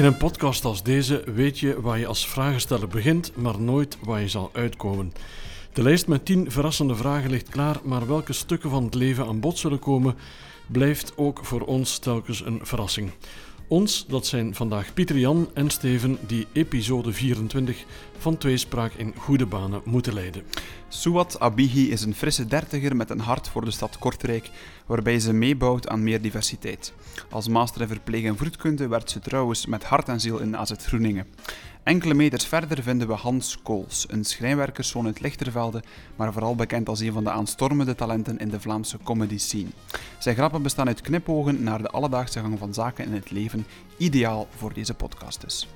In een podcast als deze weet je waar je als vragensteller begint, maar nooit waar je zal uitkomen. De lijst met 10 verrassende vragen ligt klaar, maar welke stukken van het leven aan bod zullen komen, blijft ook voor ons telkens een verrassing. Ons, dat zijn vandaag Pieter Jan en Steven, die episode 24 van Tweespraak in goede banen moeten leiden. Suwat Abihi is een frisse dertiger met een hart voor de stad Kortrijk, waarbij ze meebouwt aan meer diversiteit. Als master in verpleeg- en vroedkunde werd ze trouwens met hart en ziel in AZ Groeningen. Enkele meters verder vinden we Hans Kools, een schrijnwerkerszoon uit Lichtervelde, maar vooral bekend als een van de aanstormende talenten in de Vlaamse comedy scene. Zijn grappen bestaan uit knipogen naar de alledaagse gang van zaken in het leven, ideaal voor deze podcast dus.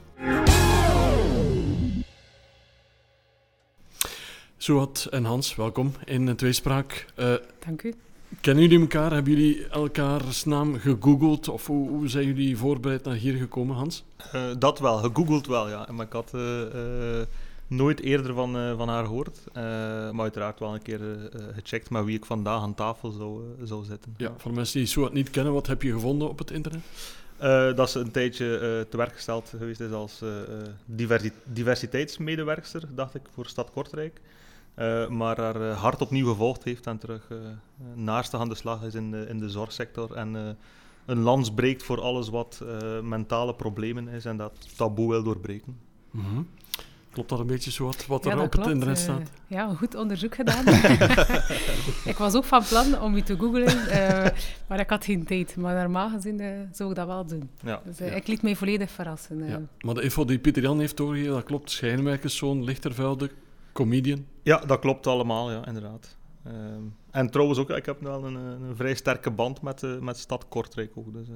Suat en Hans, welkom in Tweespraak. Uh, Dank u. Kennen jullie elkaar? Hebben jullie elkaars naam gegoogeld? Of hoe, hoe zijn jullie voorbereid naar hier gekomen, Hans? Uh, dat wel, gegoogeld wel, ja. Maar ik had uh, uh, nooit eerder van, van haar gehoord. maar uiteraard wel een keer gecheckt met wie ik vandaag aan tafel zou, zou zitten. Ja, voor mensen die Suat niet kennen, wat heb je gevonden op het internet? dat ze een tijdje te werk gesteld geweest is als diversi diversiteitsmedewerkster, dacht ik, voor Stad Kortrijk. Uh, maar haar uh, hart opnieuw gevolgd heeft en terug uh, naast aan de slag is in de, in de zorgsector. En een lans breekt voor alles wat mentale problemen is en dat taboe wil doorbreken. Mm -hmm. Klopt dat een beetje zo wat, wat ja, er op klopt. het internet staat? ja, goed onderzoek gedaan. ik was ook van plan om u te googlen, maar ik had geen tijd. Maar normaal gezien zou ik dat wel doen. Ja. Dus ja. ik liet mij volledig verrassen. Ja. Maar de info die Pieter Jan heeft doorgegeven, dat klopt. Schijnwerkerszoon, Lichtervelde, comedian. Ja, dat klopt allemaal, ja, inderdaad. Um, en trouwens ook, ik heb wel een, een vrij sterke band met, uh, met stad Kortrijk ook. Dus uh,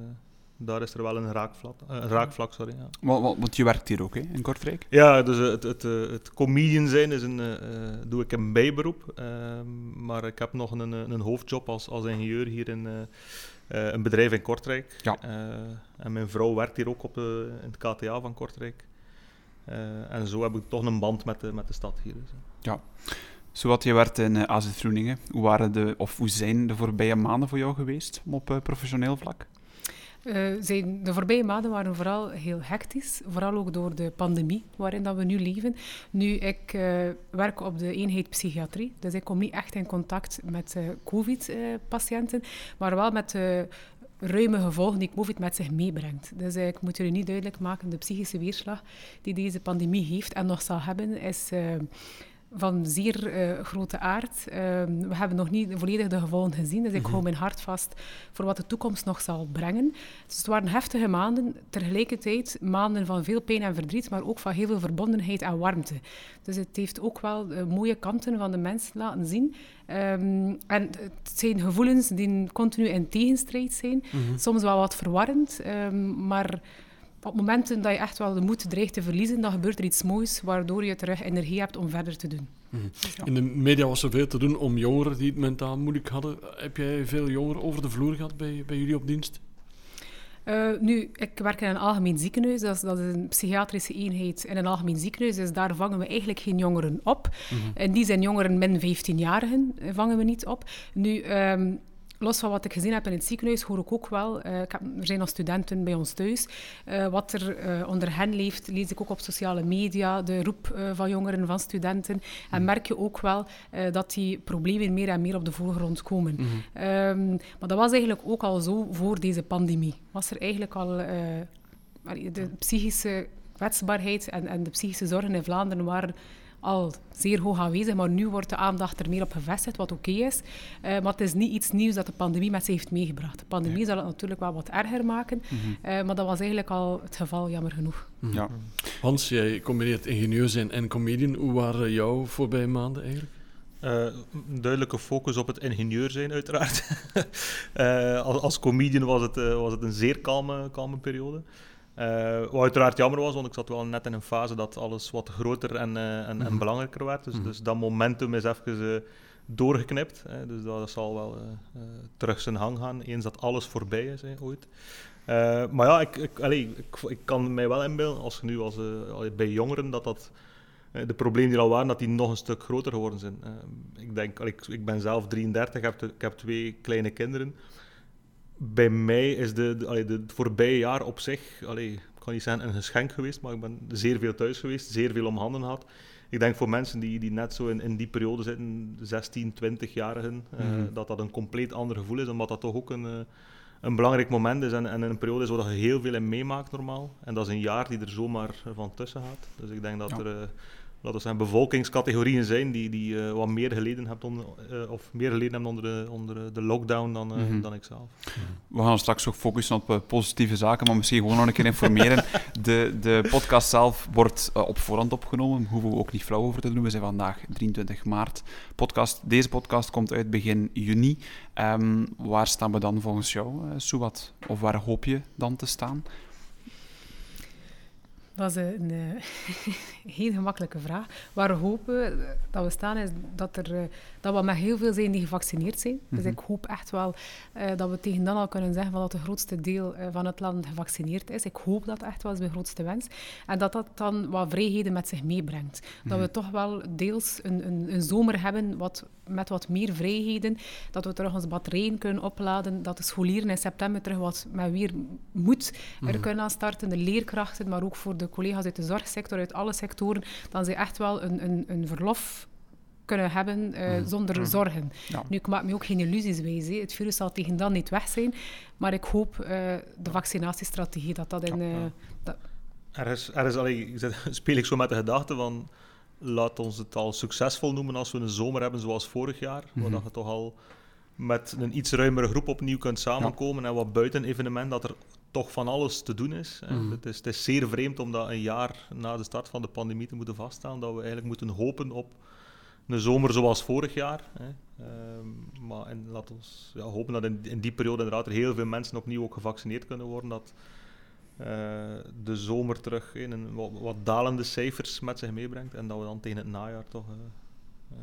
daar is er wel een raakvlak. Uh, een raakvlak sorry, ja. Want, want je werkt hier ook, hè, in Kortrijk? Ja, dus het, het, het comedian zijn is een, doe ik een bijberoep. Ehm, maar ik heb nog een, een hoofdjob als, als ingenieur hier in een bedrijf in Kortrijk. Ja. en mijn vrouw werkt hier ook op in het KTA van Kortrijk. Uh, en zo heb ik toch een band met de, met de stad hier. Dus. Ja. Zowat je werd in uh, AZ Groeningen, hoe, waren de, of hoe zijn de voorbije maanden voor jou geweest op uh, professioneel vlak? Uh, zijn, de voorbije maanden waren vooral heel hectisch, vooral ook door de pandemie waarin dat we nu leven. Nu, ik uh, werk op de eenheid psychiatrie, dus ik kom niet echt in contact met uh, COVID-patiënten, maar wel met ruime gevolgen die COVID met zich meebrengt. Dus ik moet jullie niet duidelijk maken, de psychische weerslag die deze pandemie heeft en nog zal hebben, is uh, van zeer uh, grote aard. we hebben nog niet volledig de gevolgen gezien, dus ik hou mijn hart vast voor wat de toekomst nog zal brengen. Dus het waren heftige maanden, tegelijkertijd maanden van veel pijn en verdriet, maar ook van heel veel verbondenheid en warmte. Dus het heeft ook wel mooie kanten van de mens laten zien. Um, en het zijn gevoelens die continu in tegenstrijd zijn, mm-hmm. soms wel wat verwarrend, um, maar op momenten dat je echt wel de moed dreigt te verliezen, dan gebeurt er iets moois, waardoor je terug energie hebt om verder te doen. Mm-hmm. Ja. In de media was er veel te doen om jongeren die het mentaal moeilijk hadden. Heb jij veel jongeren over de vloer gehad bij, bij jullie op dienst? Uh, nu, ik werk in een algemeen ziekenhuis, dat is, dat is, een psychiatrische eenheid in een algemeen ziekenhuis, dus daar vangen we eigenlijk geen jongeren op. Mm-hmm. En die zijn jongeren min 15-jarigen, vangen we niet op. Nu, um, los van wat ik gezien heb in het ziekenhuis, hoor ik ook wel, uh, ik heb, er zijn nog studenten bij ons thuis, uh, wat er uh, onder hen leeft, lees ik ook op sociale media, de roep van jongeren, van studenten. En merk je ook wel dat die problemen meer en meer op de voorgrond komen. Mm -hmm. um, maar dat was eigenlijk ook al zo voor deze pandemie. Was er eigenlijk al de psychische kwetsbaarheid en, en de psychische zorgen in Vlaanderen waren al zeer hoog aanwezig, maar nu wordt de aandacht er meer op gevestigd, wat oké okay is. Uh, maar het is niet iets nieuws dat de pandemie met zich heeft meegebracht. De pandemie ja. zal het natuurlijk wel wat erger maken, mm -hmm. uh, maar dat was eigenlijk al het geval, jammer genoeg. Mm -hmm. ja. Hans, jij combineert ingenieur zijn en comedian. Hoe waren jouw voorbije maanden eigenlijk? Uh, duidelijke focus op het ingenieur zijn, uiteraard. als, als comedian was het, was het een zeer kalme, kalme periode. Uh, wat uiteraard jammer was, want ik zat wel net in een fase dat alles wat groter en, uh, en, mm -hmm. en, belangrijker werd. Dus, mm -hmm. dus dat momentum is even uh, doorgeknipt. Hè. Dus dat zal wel terug zijn hang gaan, eens dat alles voorbij is hè, ooit. maar ja, ik, ik, allee, ik, ik, kan mij wel inbeelden, als je nu als, bij jongeren, dat dat de problemen die al waren, dat die nog een stuk groter geworden zijn. ik denk, allee, ik, ik ben zelf 33, ik heb, ik heb twee kleine kinderen bij mij is de, de, allee, de, het voorbije jaar op zich, allee, ik kan niet zeggen een geschenk geweest, maar ik ben zeer veel thuis geweest, zeer veel om handen gehad. Ik denk voor mensen die, die net zo in, in die periode zitten, 16, 20-jarigen, Mhm. dat dat een compleet ander gevoel is, omdat dat toch ook een, eh, een belangrijk moment is en, en een periode is waar je heel veel in meemaakt normaal. En dat is een jaar die er zomaar van tussen gaat. Dus ik denk dat Ja. er... eh, laten we zeggen, bevolkingscategorieën zijn die, die eh, wat meer geleden hebben onder, eh, of meer geleden hebben onder de, onder de lockdown dan, eh, Mhm. dan ik zelf. We gaan straks ook focussen op positieve zaken, maar misschien gewoon nog een keer informeren. De, de podcast zelf wordt op voorhand opgenomen, daar hoeven we ook niet flauw over te doen. We zijn vandaag 23 maart. Podcast, deze podcast komt uit begin juni. Ehm, waar staan we dan volgens jou, uh, Suwat? Of waar hoop je dan te staan? Dat is een uh, heel gemakkelijke vraag. Waar we hopen dat we staan is dat, er, uh, dat we met heel veel zijn die gevaccineerd zijn. Dus ik hoop echt wel uh, dat we tegen dan al kunnen zeggen van dat het grootste deel van het land gevaccineerd is. Ik hoop dat echt wel is mijn grootste wens. En dat dat dan wat vrijheden met zich meebrengt. Dat we toch wel deels een, een, een zomer hebben wat, met wat meer vrijheden. Dat we terug onze batterijen kunnen opladen. Dat de scholieren in september terug wat met weer moed er -hmm. kunnen aan starten. De leerkrachten, maar ook voor de collega's uit de zorgsector, uit alle sectoren, dan ze echt wel een, een, een verlof kunnen hebben uh, mm. zonder mm. zorgen. Ja. Nu, ik maak me ook geen illusies wijs. He. Het virus zal tegen dan niet weg zijn, maar ik hoop uh, de vaccinatiestrategie dat dat in... Uh, dat... Er is, er is allee, speel ik zo met de gedachte van laat ons het al succesvol noemen als we een zomer hebben zoals vorig jaar, mm -hmm. waar je toch al met een iets ruimere groep opnieuw kunt samenkomen ja. en wat buiten evenement dat er toch van alles te doen is. Mm. Het, is. het is zeer vreemd om dat een jaar na de start van de pandemie te moeten vaststellen, dat we eigenlijk moeten hopen op een zomer zoals vorig jaar. Hè. Um, maar en laat ons ja, hopen dat in, in, die periode inderdaad er heel veel mensen opnieuw ook gevaccineerd kunnen worden, dat uh, de zomer terug in een wat, wat, dalende cijfers met zich meebrengt en dat we dan tegen het najaar toch uh, uh,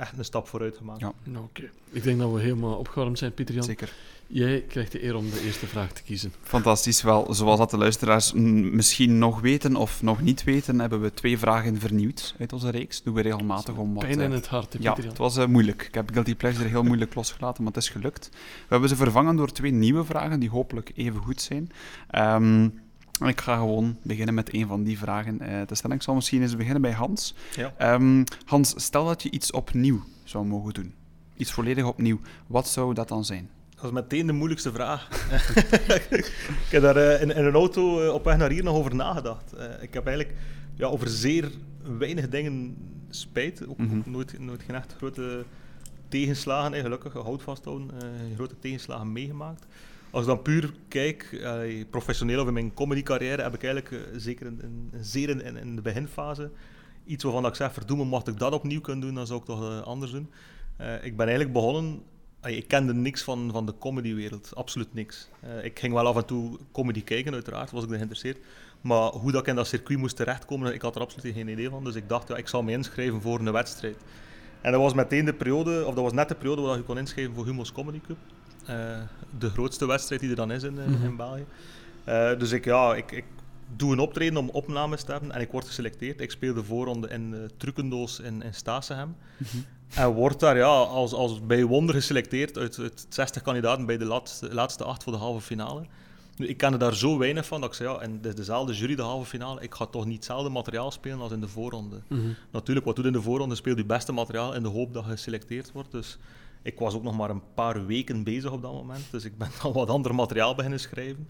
echt een stap vooruit gemaakt ja. Nou, Oké, okay. ik denk dat we helemaal opgewarmd zijn, Pieter Jan. Zeker. Jij krijgt de eer om de eerste vraag te kiezen. Fantastisch. Wel, zoals dat de luisteraars misschien nog weten of nog niet weten, hebben we twee vragen vernieuwd uit onze reeks. Doen we regelmatig om wat... Pijn in het hart, Ja, het was uh, moeilijk. Ik heb Guilty Pleasure heel moeilijk losgelaten, maar het is gelukt. We hebben ze vervangen door twee nieuwe vragen, die hopelijk even goed zijn. Um, ik ga gewoon beginnen met een van die vragen uh, te stellen. Ik zal misschien eens beginnen bij Hans. Ja. Um, Hans, stel dat je iets opnieuw zou mogen doen. Iets volledig opnieuw. Wat zou dat dan zijn? Dat is meteen de moeilijkste vraag. ik heb daar uh, in, in, een auto uh, op weg naar hier nog over nagedacht. Ik heb eigenlijk ja, over zeer weinig dingen spijt. Ook, mm -hmm. ook nooit, nooit geen echt grote tegenslagen, nee, gelukkig, houd vasthouden, grote tegenslagen meegemaakt. Als ik dan puur kijk, professioneel of in mijn comedycarrière, heb ik eigenlijk zeker in, in, zeer in, in, de beginfase iets waarvan ik zeg, verdoemen, mocht ik dat opnieuw kunnen doen, dan zou ik toch anders doen. ik ben eigenlijk begonnen ik kende niks van, van de comedywereld, absoluut niks. Ik ging wel af en toe comedy kijken, uiteraard, was ik geïnteresseerd. Maar hoe dat ik in dat circuit moest terechtkomen, ik had er absoluut geen idee van. Dus ik dacht, ja, ik zal me inschrijven voor een wedstrijd. En dat was meteen de periode, of dat was net de periode waar je kon inschrijven voor Humo's Comedy Cup. Uh, de grootste wedstrijd die er dan is in, mm -hmm. in België. Uh, dus ik, ja, ik, ik doe een optreden om opnames te hebben en ik word geselecteerd. Ik speel de voorronde in uh, Trucendoos in, in Stasenhem. Mm -hmm. En wordt daar ja, als, als bij wonder geselecteerd uit, uit 60 kandidaten bij de laatste, laatste acht voor de halve finale. Nu, ik kende daar zo weinig van dat ik zei, ja, en dezelfde jury, de halve finale, ik ga toch niet hetzelfde materiaal spelen als in de voorronde. Mm -hmm. Natuurlijk, wat doet in de voorronde? Speel je beste materiaal in de hoop dat je geselecteerd wordt. Dus ik was ook nog maar een paar weken bezig op dat moment, dus ik ben al wat ander materiaal beginnen schrijven.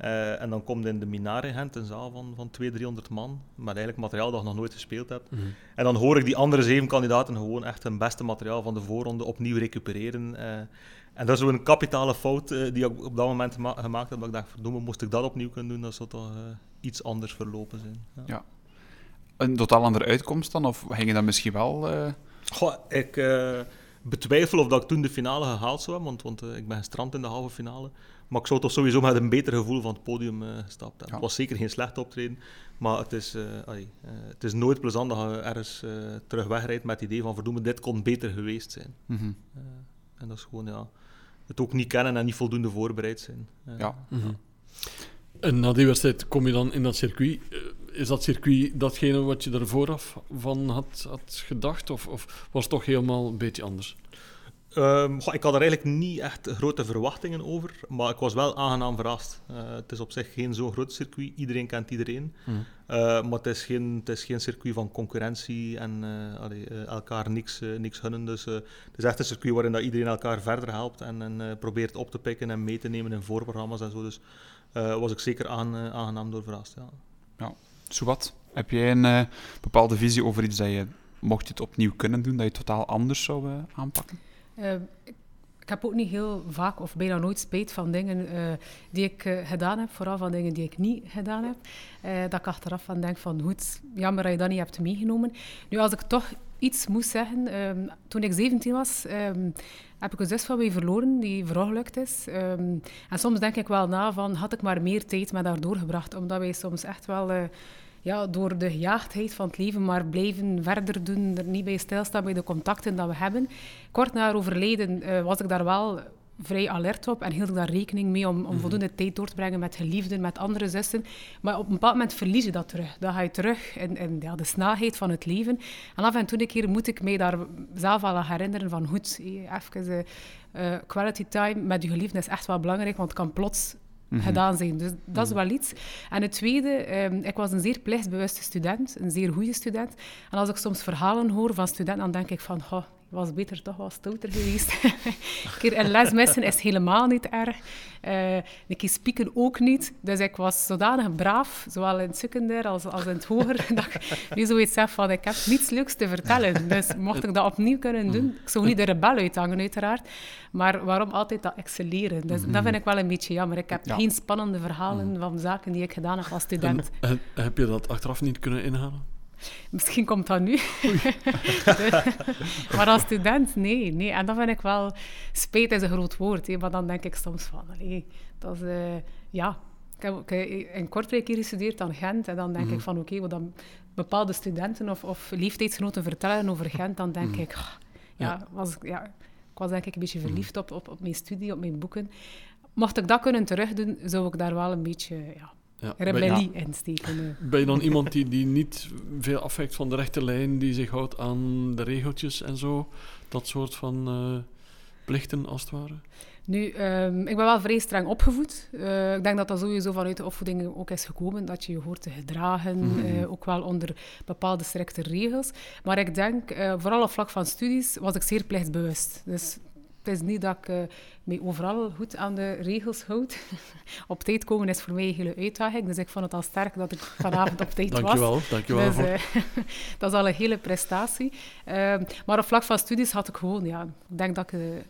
Uh, en dan komt in de Minar in Gent een zaal van, van 200, 300 man, met eigenlijk materiaal dat ik nog nooit gespeeld heb. Mm -hmm. En dan hoor ik die andere zeven kandidaten gewoon echt hun beste materiaal van de voorronde opnieuw recupereren. Uh, en dat is zo'n kapitale fout uh, die ik op dat moment gemaakt heb, dat ik dacht, verdomme, moest ik dat opnieuw kunnen doen, dat zou toch iets anders verlopen zijn. Ja. ja. Een totaal andere uitkomst dan, of ging je dat misschien wel... Goh, ik betwijfel of dat ik toen de finale gehaald zou hebben, want, want ik ben gestrand in de halve finale. Maar ik zou toch sowieso met een beter gevoel van het podium uh, gestapt hebben. Ja. Het was zeker geen slecht optreden, maar het is, uh, allee, uh, het is nooit plezant dat je ergens terug wegrijdt met het idee van verdoemen, dit kon beter geweest zijn. Mm -hmm. en dat is gewoon ja, het ook niet kennen en niet voldoende voorbereid zijn. ja. Mm -hmm. En na die wedstrijd kom je dan in dat circuit. Is dat circuit datgene wat je er vooraf van had, had gedacht? Of, of was het toch helemaal een beetje anders? Ehm, goh, ik had er eigenlijk niet echt grote verwachtingen over, maar ik was wel aangenaam verrast. Eh, het is op zich geen zo'n groot circuit, iedereen kent iedereen. Hmm. Eh, maar het is, geen, het is geen circuit van concurrentie en eh, allee, eh, elkaar niks, niks gunnen. Dus eh, het is echt een circuit waarin dat iedereen elkaar verder helpt en, en eh, probeert op te pikken en mee te nemen in voorprogramma's en zo. Dus eh, was ik zeker aan, eh, aangenaam door verrast. Ja. Zowat, heb jij een eh, bepaalde visie over iets dat je, mocht je het opnieuw kunnen doen, dat je totaal anders zou eh, aanpakken? Eh, ik, heb ook niet heel vaak of bijna nooit spijt van dingen die ik gedaan heb, vooral van dingen die ik niet gedaan heb. Dat ik achteraf van denk van goed, jammer dat je dat niet hebt meegenomen. Nu, als ik toch iets moest zeggen, ehm, toen ik 17 was, ehm, heb ik een zus van mij verloren die verongelukt is. Ehm, en soms denk ik wel na van, had ik maar meer tijd met haar doorgebracht, omdat wij soms echt wel... ja, door de gejaagdheid van het leven maar blijven verder doen, er niet bij stilstaan bij de contacten dat we hebben. Kort na haar overlijden eh, was ik daar wel vrij alert op en hield ik daar rekening mee om, om voldoende tijd door te brengen met geliefden, met andere zussen. Maar op een bepaald moment verlies je dat terug. Dan ga je terug in, in ja, de snelheid van het leven. En af en toe een keer moet ik mij daar zelf aan herinneren van goed, eh, even eh, quality time met je geliefden is echt wel belangrijk, want het kan plots gedaan zijn. Dus dat is wel iets. En het tweede, ehm, ik was een zeer plichtbewuste student, een zeer goede student. En als ik soms verhalen hoor van studenten, dan denk ik van, goh, was beter toch wel stouter geweest. een keer een les missen is helemaal niet erg. Eh een keer spieken ook niet. Dus ik was zodanig braaf, zowel in het secundair als, als in het hoger, dat ik nu zoiets zeg van, ik heb niets leuks te vertellen. Dus mocht ik dat opnieuw kunnen doen, ik zou niet de rebel uithangen uiteraard, maar waarom altijd dat excelleren? Dus dat vind ik wel een beetje jammer. Ik heb Ja. geen spannende verhalen van zaken die ik gedaan heb als En, student. en heb je dat achteraf niet kunnen inhalen? Misschien komt dat nu. maar als student, nee, nee. En dat vind ik wel... Spijt is een groot woord, hè, maar dan denk ik soms van... Allee, dat is... eh, ja, ik heb ook eh, in Kortrijk hier gestudeerd, aan Gent. En dan denk ik van, oké, wat dan bepaalde studenten of, of leeftijdsgenoten vertellen over Gent, dan denk ik... ah, ja, Ja. Was, ik- ja, ik was denk ik een beetje verliefd op, op, op mijn studie, op mijn boeken. Mocht ik dat kunnen terugdoen, zou ik daar wel een beetje ja, Ja. Ben, rebellie je dan iemand die, die niet veel afwijkt van de rechte lijn, die zich houdt aan de regeltjes en zo? Dat soort van eh, plichten, als het ware? Nu, ehm, ik ben wel vrij streng opgevoed. Eh, ik denk dat dat sowieso vanuit de opvoeding ook is gekomen, dat je je hoort te gedragen, eh, ook wel onder bepaalde strikte regels. Maar ik denk, vooral op vlak van studies, was ik zeer plichtbewust. Dus het is niet dat ik eh, mij overal goed aan de regels houd. op tijd komen is voor mij een hele uitdaging, dus ik vond het al sterk dat ik vanavond op tijd was. Dankjewel, dankjewel Dus, eh, dat is al een hele prestatie. Ehm, maar op vlak van studies had ik gewoon, ja, ik denk dat ik de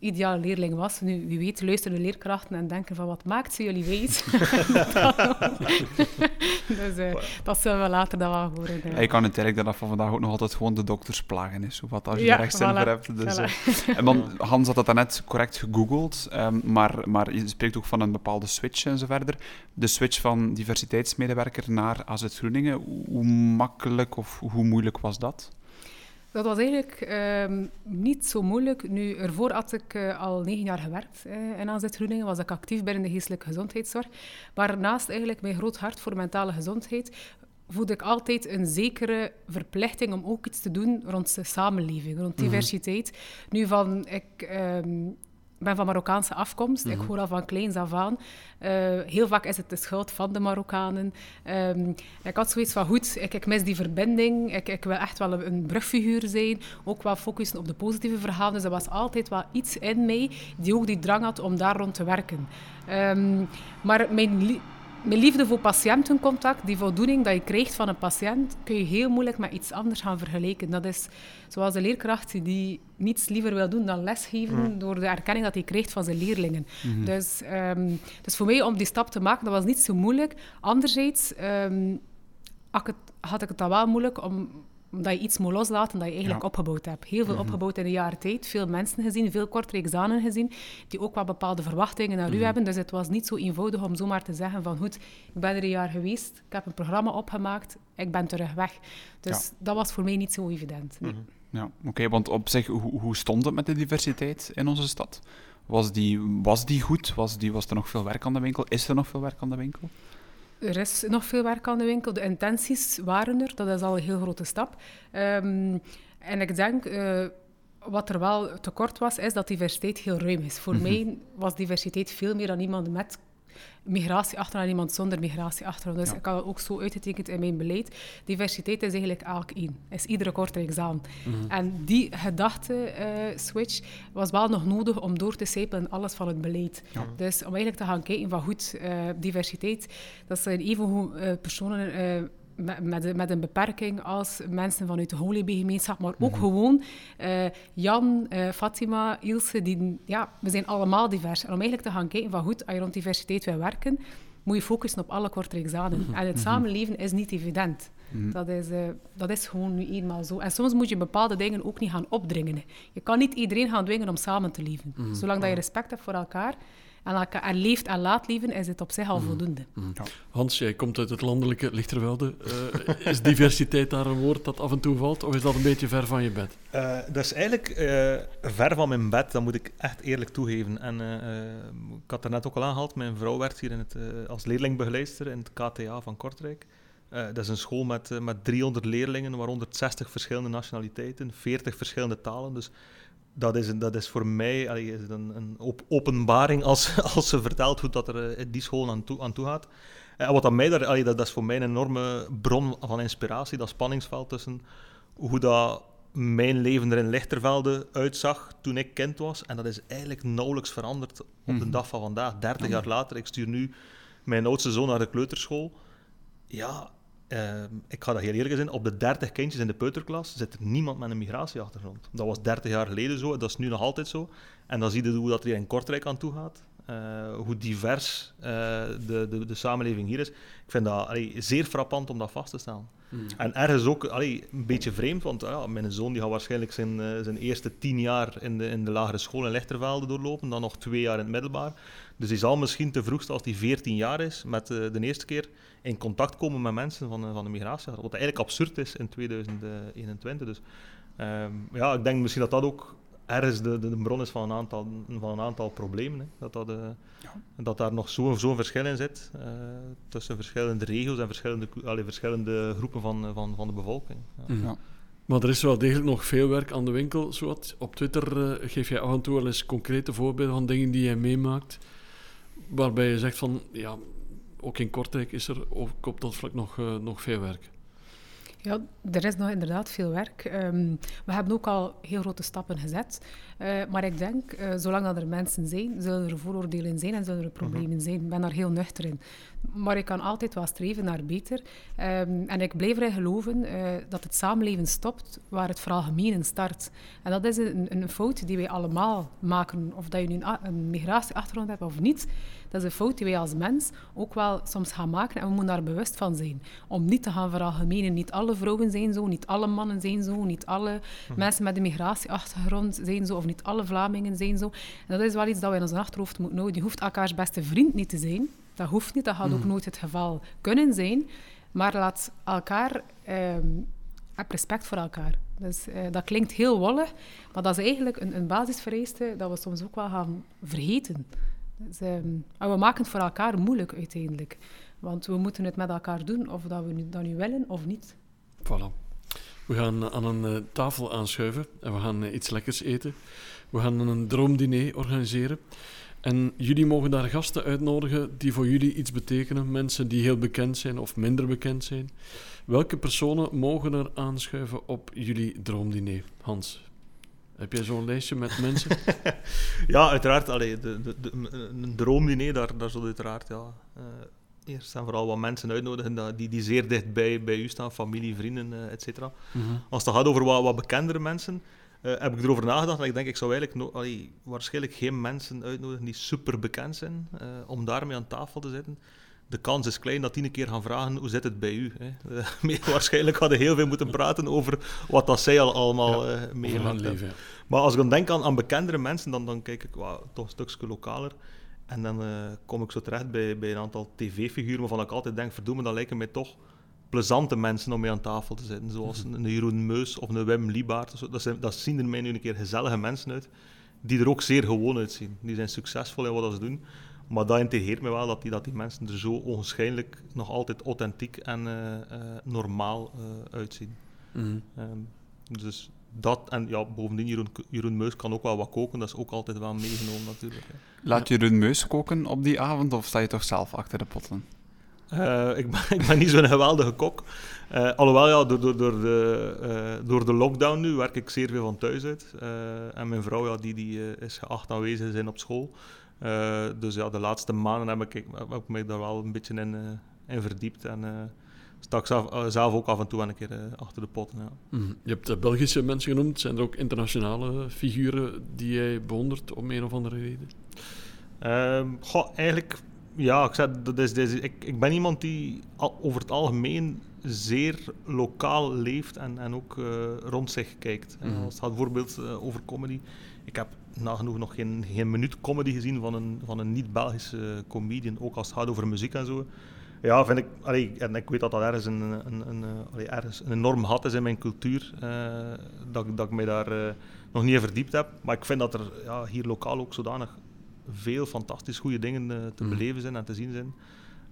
ideale leerling was. Nu, wie weet, luisteren de leerkrachten en denken van, wat maakt ze jullie wijs? dus eh, dat zullen we later dan wel horen. Ja, je kan het eigenlijk dat dat van vandaag ook nog altijd gewoon de doktersplagen is, of wat als je Ja, er rechts in voilà, voor hebt. Dus, voilà. eh, en dan, Hans had dat daarnet correct gegoogeld, ehm, maar, maar je spreekt ook van een bepaalde switch en zo verder. De switch van diversiteitsmedewerker naar AZ Groeningen, hoe makkelijk of hoe moeilijk was dat? Dat was eigenlijk ehm, niet zo moeilijk. Nu, ervoor had ik eh, al negen jaar gewerkt in AZ Groeningen, was ik actief binnen de geestelijke gezondheidszorg. Maar naast eigenlijk mijn groot hart voor mentale gezondheid, voelde ik altijd een zekere verplichting om ook iets te doen rond de samenleving, rond diversiteit. Nu, van ik... ben van Marokkaanse afkomst. Ik hoor al van kleins af aan. Eh, heel vaak is het de schuld van de Marokkanen. Ehm, ik had zoiets van, goed, ik, ik mis die verbinding. Ik, ik wil echt wel een, een brugfiguur zijn. Ook wel focussen op de positieve verhalen. Dus er was altijd wel iets in mij die ook die drang had om daar rond te werken. Ehm, maar mijn, mijn liefde voor patiëntencontact, die voldoening dat je krijgt van een patiënt, kun je heel moeilijk met iets anders gaan vergelijken. Dat is zoals de leerkracht die niets liever wil doen dan lesgeven door de erkenning dat hij krijgt van zijn leerlingen. Dus, ehm, dus voor mij om die stap te maken, dat was niet zo moeilijk. Anderzijds had, ik het, had ik het dan wel moeilijk om omdat je iets moet loslaten dat je eigenlijk Ja. opgebouwd hebt. Heel veel opgebouwd in een jaar tijd. Veel mensen gezien, veel kortere examen gezien, die ook wel bepaalde verwachtingen naar u hebben. Dus het was niet zo eenvoudig om zomaar te zeggen van goed, ik ben er een jaar geweest, ik heb een programma opgemaakt, ik ben terug weg. Dus dat was voor mij niet zo evident. nee. Ja, oké, want op zich, hoe, hoe stond het met de diversiteit in onze stad? Was die, was die goed? Was, die, was er nog veel werk aan de winkel? Is er nog veel werk aan de winkel? Er is nog veel werk aan de winkel. De intenties waren er, dat is al een heel grote stap. Ehm, en ik denk, eh, wat er wel tekort was, is dat diversiteit heel ruim is. Voor Mhm. mij was diversiteit veel meer dan iemand met migratieachtergrond en iemand zonder migratieachtergrond. Dus Ja. ik had dat ook zo uitgetekend in mijn beleid. Diversiteit is eigenlijk elk één. Is iedere korte examen. Mhm. En die gedachte-switch was wel nog nodig om door te sijpelen in alles van het beleid. Ja. Dus om eigenlijk te gaan kijken van goed, eh, diversiteit, dat zijn evengoed eh personen eh, met, met, een- met een beperking als mensen vanuit de Holybe-gemeenschap, maar ook Mhm. gewoon eh, Jan, eh, Fatima, Ilse, die, ja, we zijn allemaal divers. En om eigenlijk te gaan kijken van goed, als je rond diversiteit wil werken, moet je focussen op alle korte examen. En het samenleven is niet evident. Mhm. Dat is, eh, dat is gewoon nu eenmaal zo. En soms moet je bepaalde dingen ook niet gaan opdringen. Je kan niet iedereen gaan dwingen om samen te leven. Zolang dat je respect hebt voor elkaar en elkaar en leeft en laat leven, is het op zich al voldoende. Hans, jij komt uit het landelijke Lichtervelde. Eh, is diversiteit daar een woord dat af en toe valt, of is dat een beetje ver van je bed? Eh, dat is eigenlijk eh, ver van mijn bed, dat moet ik echt eerlijk toegeven. En eh, eh, ik had er net ook al aangehaald, mijn vrouw werkt hier in het, als leerlingbegeleidster in het KTA van Kortrijk. Eh, dat is een school met, met 300 leerlingen, waaronder 60 verschillende nationaliteiten, 40 verschillende talen. Dus dat is, een- dat is voor mij allee, is een, een op- openbaring als, als ze vertelt hoe dat er eh, in die school aan toe, aan toe gaat. Eh, En wat dat mij daar, allee, dat, dat is voor mij een enorme bron van inspiratie, dat spanningsveld tussen hoe dat mijn leven er in Lichtervelde uitzag toen ik kind was. En dat is eigenlijk nauwelijks veranderd op de Mhm. dag van vandaag. 30 jaar later, ik stuur nu mijn oudste zoon naar de kleuterschool. Ja, eh, ik ga dat heel eerlijk zijn. Op de 30 kindjes in de peuterklas zit er niemand met een migratieachtergrond. Dat was 30 jaar geleden zo, dat is nu nog altijd zo. En dan zie je hoe dat er hier in Kortrijk aan toe gaat. Eh, hoe divers eh, de, de, de samenleving hier is. Ik vind dat allee, zeer frappant om dat vast te stellen. En ergens ook allee, een beetje vreemd, want ja, mijn zoon die gaat waarschijnlijk zijn, eh, zijn eerste tien jaar in de, in de lagere school in Lichtervelde doorlopen, dan nog twee jaar in het middelbaar. Dus hij zal misschien te vroegst als hij 14 jaar is, met de eerste keer in contact komen met mensen van, van de migratie. Wat eigenlijk absurd is in 2021. Dus ehm, ja, ik denk misschien dat dat ook ergens de, de, de bron is van een aantal, van een aantal problemen. Hè. Dat, dat, eh, dat daar nog zo'n zo'n verschil in zit eh, tussen verschillende regio's en verschillende, allee, verschillende groepen van, eh, van, van de bevolking. Ja. Mhm. Ja. Maar er is wel degelijk nog veel werk aan de winkel. Zowat. Op Twitter geef jij af en toe wel eens concrete voorbeelden van dingen die jij meemaakt. Waarbij je zegt van, ja, ook in Kortrijk is er ook op dat vlak nog, eh, nog veel werk. Ja, er is nog inderdaad veel werk. Ehm, we hebben ook al heel grote stappen gezet. Eh, maar ik denk, eh, zolang dat er mensen zijn, zullen er vooroordelen zijn en zullen er problemen zijn. Ik ben daar heel nuchter in. Maar ik kan altijd wel streven naar beter. Ehm, en ik blijf erin geloven eh, dat het samenleven stopt waar het veralgemenen start. En dat is een, een fout die wij allemaal maken. Of dat je nu een migratieachtergrond hebt of niet. Dat is een fout die wij als mens ook wel soms gaan maken. En we moeten daar bewust van zijn. Om niet te gaan veralgemenen. Niet alle vrouwen zijn zo, niet alle mannen zijn zo, niet alle mensen met een migratieachtergrond zijn zo, of niet alle Vlamingen zijn zo. En dat is wel iets dat we in ons achterhoofd moeten houden. Je hoeft elkaars beste vriend niet te zijn. Dat hoeft niet, dat gaat ook nooit het geval kunnen zijn. Maar laat elkaar... ehm, heb respect voor elkaar. Dus, eh, dat klinkt heel wollig, maar dat is eigenlijk een, een basisvereiste dat we soms ook wel gaan vergeten. Dus, en we maken het voor elkaar moeilijk uiteindelijk. Want we moeten het met elkaar doen, of dat we dat nu willen of niet. Voilà. We gaan aan een eh, tafel aanschuiven en we gaan eh, iets lekkers eten. We gaan een droomdiner organiseren. En jullie mogen daar gasten uitnodigen die voor jullie iets betekenen. Mensen die heel bekend zijn of minder bekend zijn. Welke personen mogen er aanschuiven op jullie droomdiner? Hans, heb jij zo'n lijstje met mensen? Ja, uiteraard. Allee, de, de, de, een droomdiner, daar, daar zullen uiteraard ja, eh, eerst en vooral wat mensen uitnodigen die, die zeer dicht bij, bij u staan, familie, vrienden, eh et cetera. Mhm. Als het gaat over wat, wat bekendere mensen, eh, heb ik erover nagedacht en ik denk, ik zou eigenlijk no- allee, waarschijnlijk geen mensen uitnodigen die super bekend zijn, om daarmee aan tafel te zitten. De kans is klein dat die een keer gaan vragen, hoe zit het bij u? Hè? Meer waarschijnlijk hadden heel veel moeten praten over wat dat zij al allemaal Ja, eh, meegemaakt hebben. ja. Maar als ik dan denk aan, aan bekendere mensen, dan, dan kijk ik toch een stukje lokaler. En dan eh, kom ik zo terecht bij, bij een aantal tv-figuren waarvan ik altijd denk, verdomme, dat lijken mij toch plezante mensen om mee aan tafel te zitten. Zoals een, een Jeroen Meus of een Wim Liebaert. of zo. Dat, zijn, dat zien er mij nu een keer gezellige mensen uit, die er ook zeer gewoon uitzien. Die zijn succesvol in wat ze doen. Maar dat integreert me wel, dat die, dat die mensen er zo onwaarschijnlijk nog altijd authentiek en eh, eh, normaal eh, uitzien. Mhm. Ehm, dus dat, en ja, bovendien, Jeroen, Jeroen Meus kan ook wel wat koken, dat is ook altijd wel meegenomen natuurlijk. hè. Laat je Jeroen Meus koken op die avond of sta je toch zelf achter de potten? Ik, ben, ik ben niet zo'n geweldige kok. Alhoewel, ja, door, door, door, de, door de lockdown nu werk ik zeer veel van thuis uit. En mijn vrouw ja, die, die, is geacht aanwezig te zijn op school. Eh, dus ja, de laatste maanden heb ik, heb ik mij daar wel een beetje in, eh, in verdiept. En sta ik zelf, zelf ook af en toe een keer achter de. Ja. Mhm. Je hebt Belgische mensen genoemd. Zijn er ook internationale figuren die jij bewondert om een of andere reden? Ehm, goh, eigenlijk, ja, ik, zeg, dat is, is- ik, ik ben iemand die al- over het algemeen zeer lokaal leeft en, en ook rond zich kijkt. Mhm. Als het gaat bijvoorbeeld over comedy. Ik heb nagenoeg nog geen, geen minuut comedy gezien van een, van een niet-Belgische comedian, ook als het gaat over muziek en zo. Ja, vind ik, allee, en ik weet dat dat ergens een, een, een, eh, allee, ergens een enorm gat is in mijn cultuur, eh, dat, ik- dat ik mij daar eh, nog niet in verdiept heb. Maar ik vind dat er ja, hier lokaal ook zodanig veel fantastisch goede dingen eh, te Mhm. beleven zijn en te zien zijn,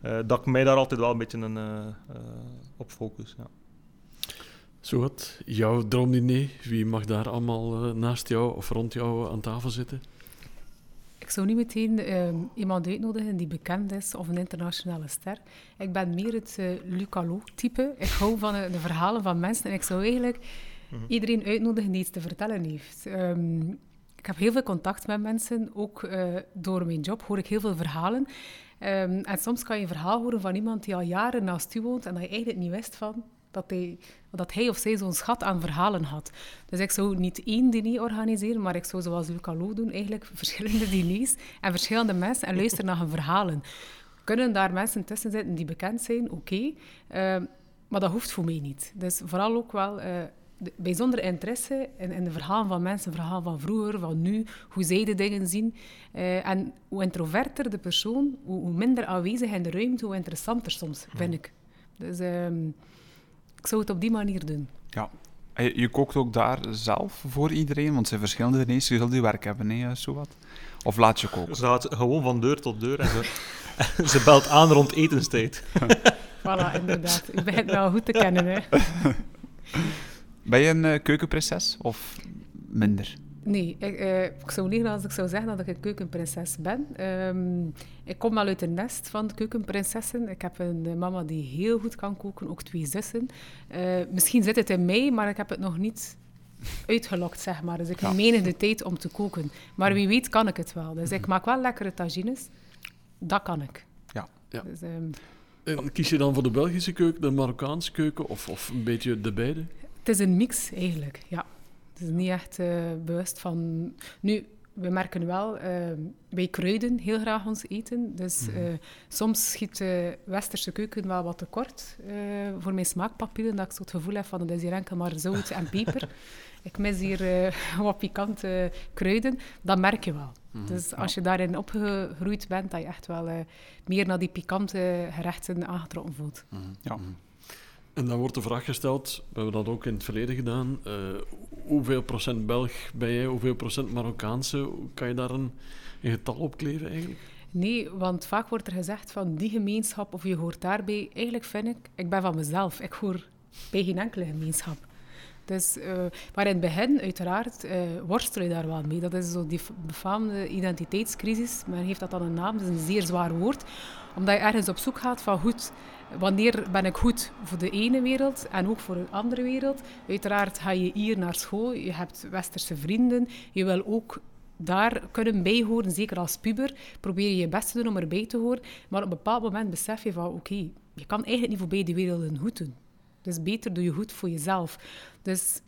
eh, dat ik mij daar altijd wel een beetje een, eh, eh, op focus. Ja. Zo wat, jouw droomdiner, wie mag daar allemaal eh, naast jou of rond jou aan tafel zitten? Ik zou niet meteen ehm, iemand uitnodigen die bekend is of een internationale ster. Ik ben meer het uh, Lucalo-type. Ik hou van eh, de verhalen van mensen en ik zou eigenlijk Mhm. iedereen uitnodigen die iets te vertellen heeft. Ehm, ik heb heel veel contact met mensen, ook eh, door mijn job hoor ik heel veel verhalen. Ehm, en soms kan je een verhaal horen van iemand die al jaren naast u woont en dat je eigenlijk niet wist van dat hij, dat hij of zij zo'n schat aan verhalen had. Dus ik zou niet één diner organiseren, maar ik zou zoals Lucalo doen, eigenlijk verschillende diners en verschillende mensen en luisteren naar hun verhalen. Kunnen daar mensen tussen zitten die bekend zijn? Oké. Ehm, maar dat hoeft voor mij niet. Dus vooral ook wel eh, de bijzondere interesse in, in de verhalen van mensen, verhalen van vroeger, van nu, hoe zij de dingen zien. Eh, en hoe introverter de persoon, hoe, hoe minder aanwezig in de ruimte, hoe interessanter soms, vind ik. Dus ehm, ik zou het op die manier doen. Ja. En Je, je kookt ook daar zelf voor iedereen, want het zijn verschillende diners. Je zult je werk hebben, hè, zowat. Of laat je koken. Ze gaat gewoon van deur tot deur en ze, ze belt aan rond etenstijd. Voilà, inderdaad. U begint me al goed te kennen, hè. Ben je een eh, keukenprinses of minder? Nee, ik, eh, ik zou liegen als ik zou zeggen dat ik een keukenprinses ben. Ehm, ik kom al uit een nest van keukenprinsessen. Ik heb een eh, mama die heel goed kan koken, ook twee zussen. Eh, misschien zit het in mij, maar ik heb het nog niet uitgelokt, zeg maar. Dus ik Ja. menig de tijd om te koken. Maar wie weet kan ik het wel. Dus ik maak wel lekkere tagines. Dat kan ik. Ja. Ja. Dus, ehm, En kies je dan voor de Belgische keuken, de Marokkaanse keuken of, of een beetje de beide? Het is een mix eigenlijk, ja. Het is niet echt eh, bewust van... Nu, we merken wel, eh, wij kruiden heel graag ons eten. Dus eh, soms schiet de westerse keuken wel wat tekort eh, voor mijn smaakpapieren. Dat ik zo het gevoel heb van het is hier enkel maar zout en peper. ik mis hier eh, wat pikante kruiden. Dat merk je wel. Dus als je daarin opgegroeid bent, dat je echt wel eh, meer naar die pikante gerechten aangetrokken voelt. Ja. En dan wordt de vraag gesteld, we hebben dat ook in het verleden gedaan, eh, hoeveel procent Belg ben jij, hoeveel procent Marokkaanse? Kan je daar een, een getal op kleven eigenlijk? Nee, want vaak wordt er gezegd van die gemeenschap of je hoort daarbij. Eigenlijk vind ik, ik ben van mezelf. Ik hoor bij geen enkele gemeenschap. Dus, eh, maar in het begin, uiteraard, eh worstel je daar wel mee. Dat is zo die befaamde identiteitscrisis. Men heeft dat dan een naam, dat is een zeer zwaar woord. Omdat je ergens op zoek gaat van goed, wanneer ben ik goed voor de ene wereld en ook voor de andere wereld. Uiteraard ga je hier naar school, je hebt westerse vrienden, je wil ook daar kunnen bijhoren, zeker als puber, probeer je je best te doen om erbij te horen. Maar op een bepaald moment besef je van, oké, je kan eigenlijk niet voor beide werelden goed doen. Dus beter doe je goed voor jezelf. Dus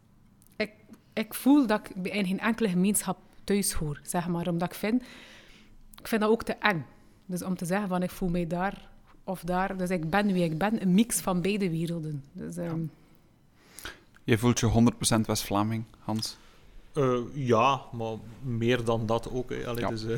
ik, ik voel dat ik in geen enkele gemeenschap thuis hoor, zeg maar. Omdat ik vind, ik vind dat ook te eng. Dus om te zeggen van, ik voel mij daar of daar. Dus ik ben wie ik ben, een mix van beide werelden. Dus, ehm, Je voelt je 100% West-Vlaming, Hans. Eh, ja, maar meer dan dat ook. hè. Allee, Ja. dus, eh,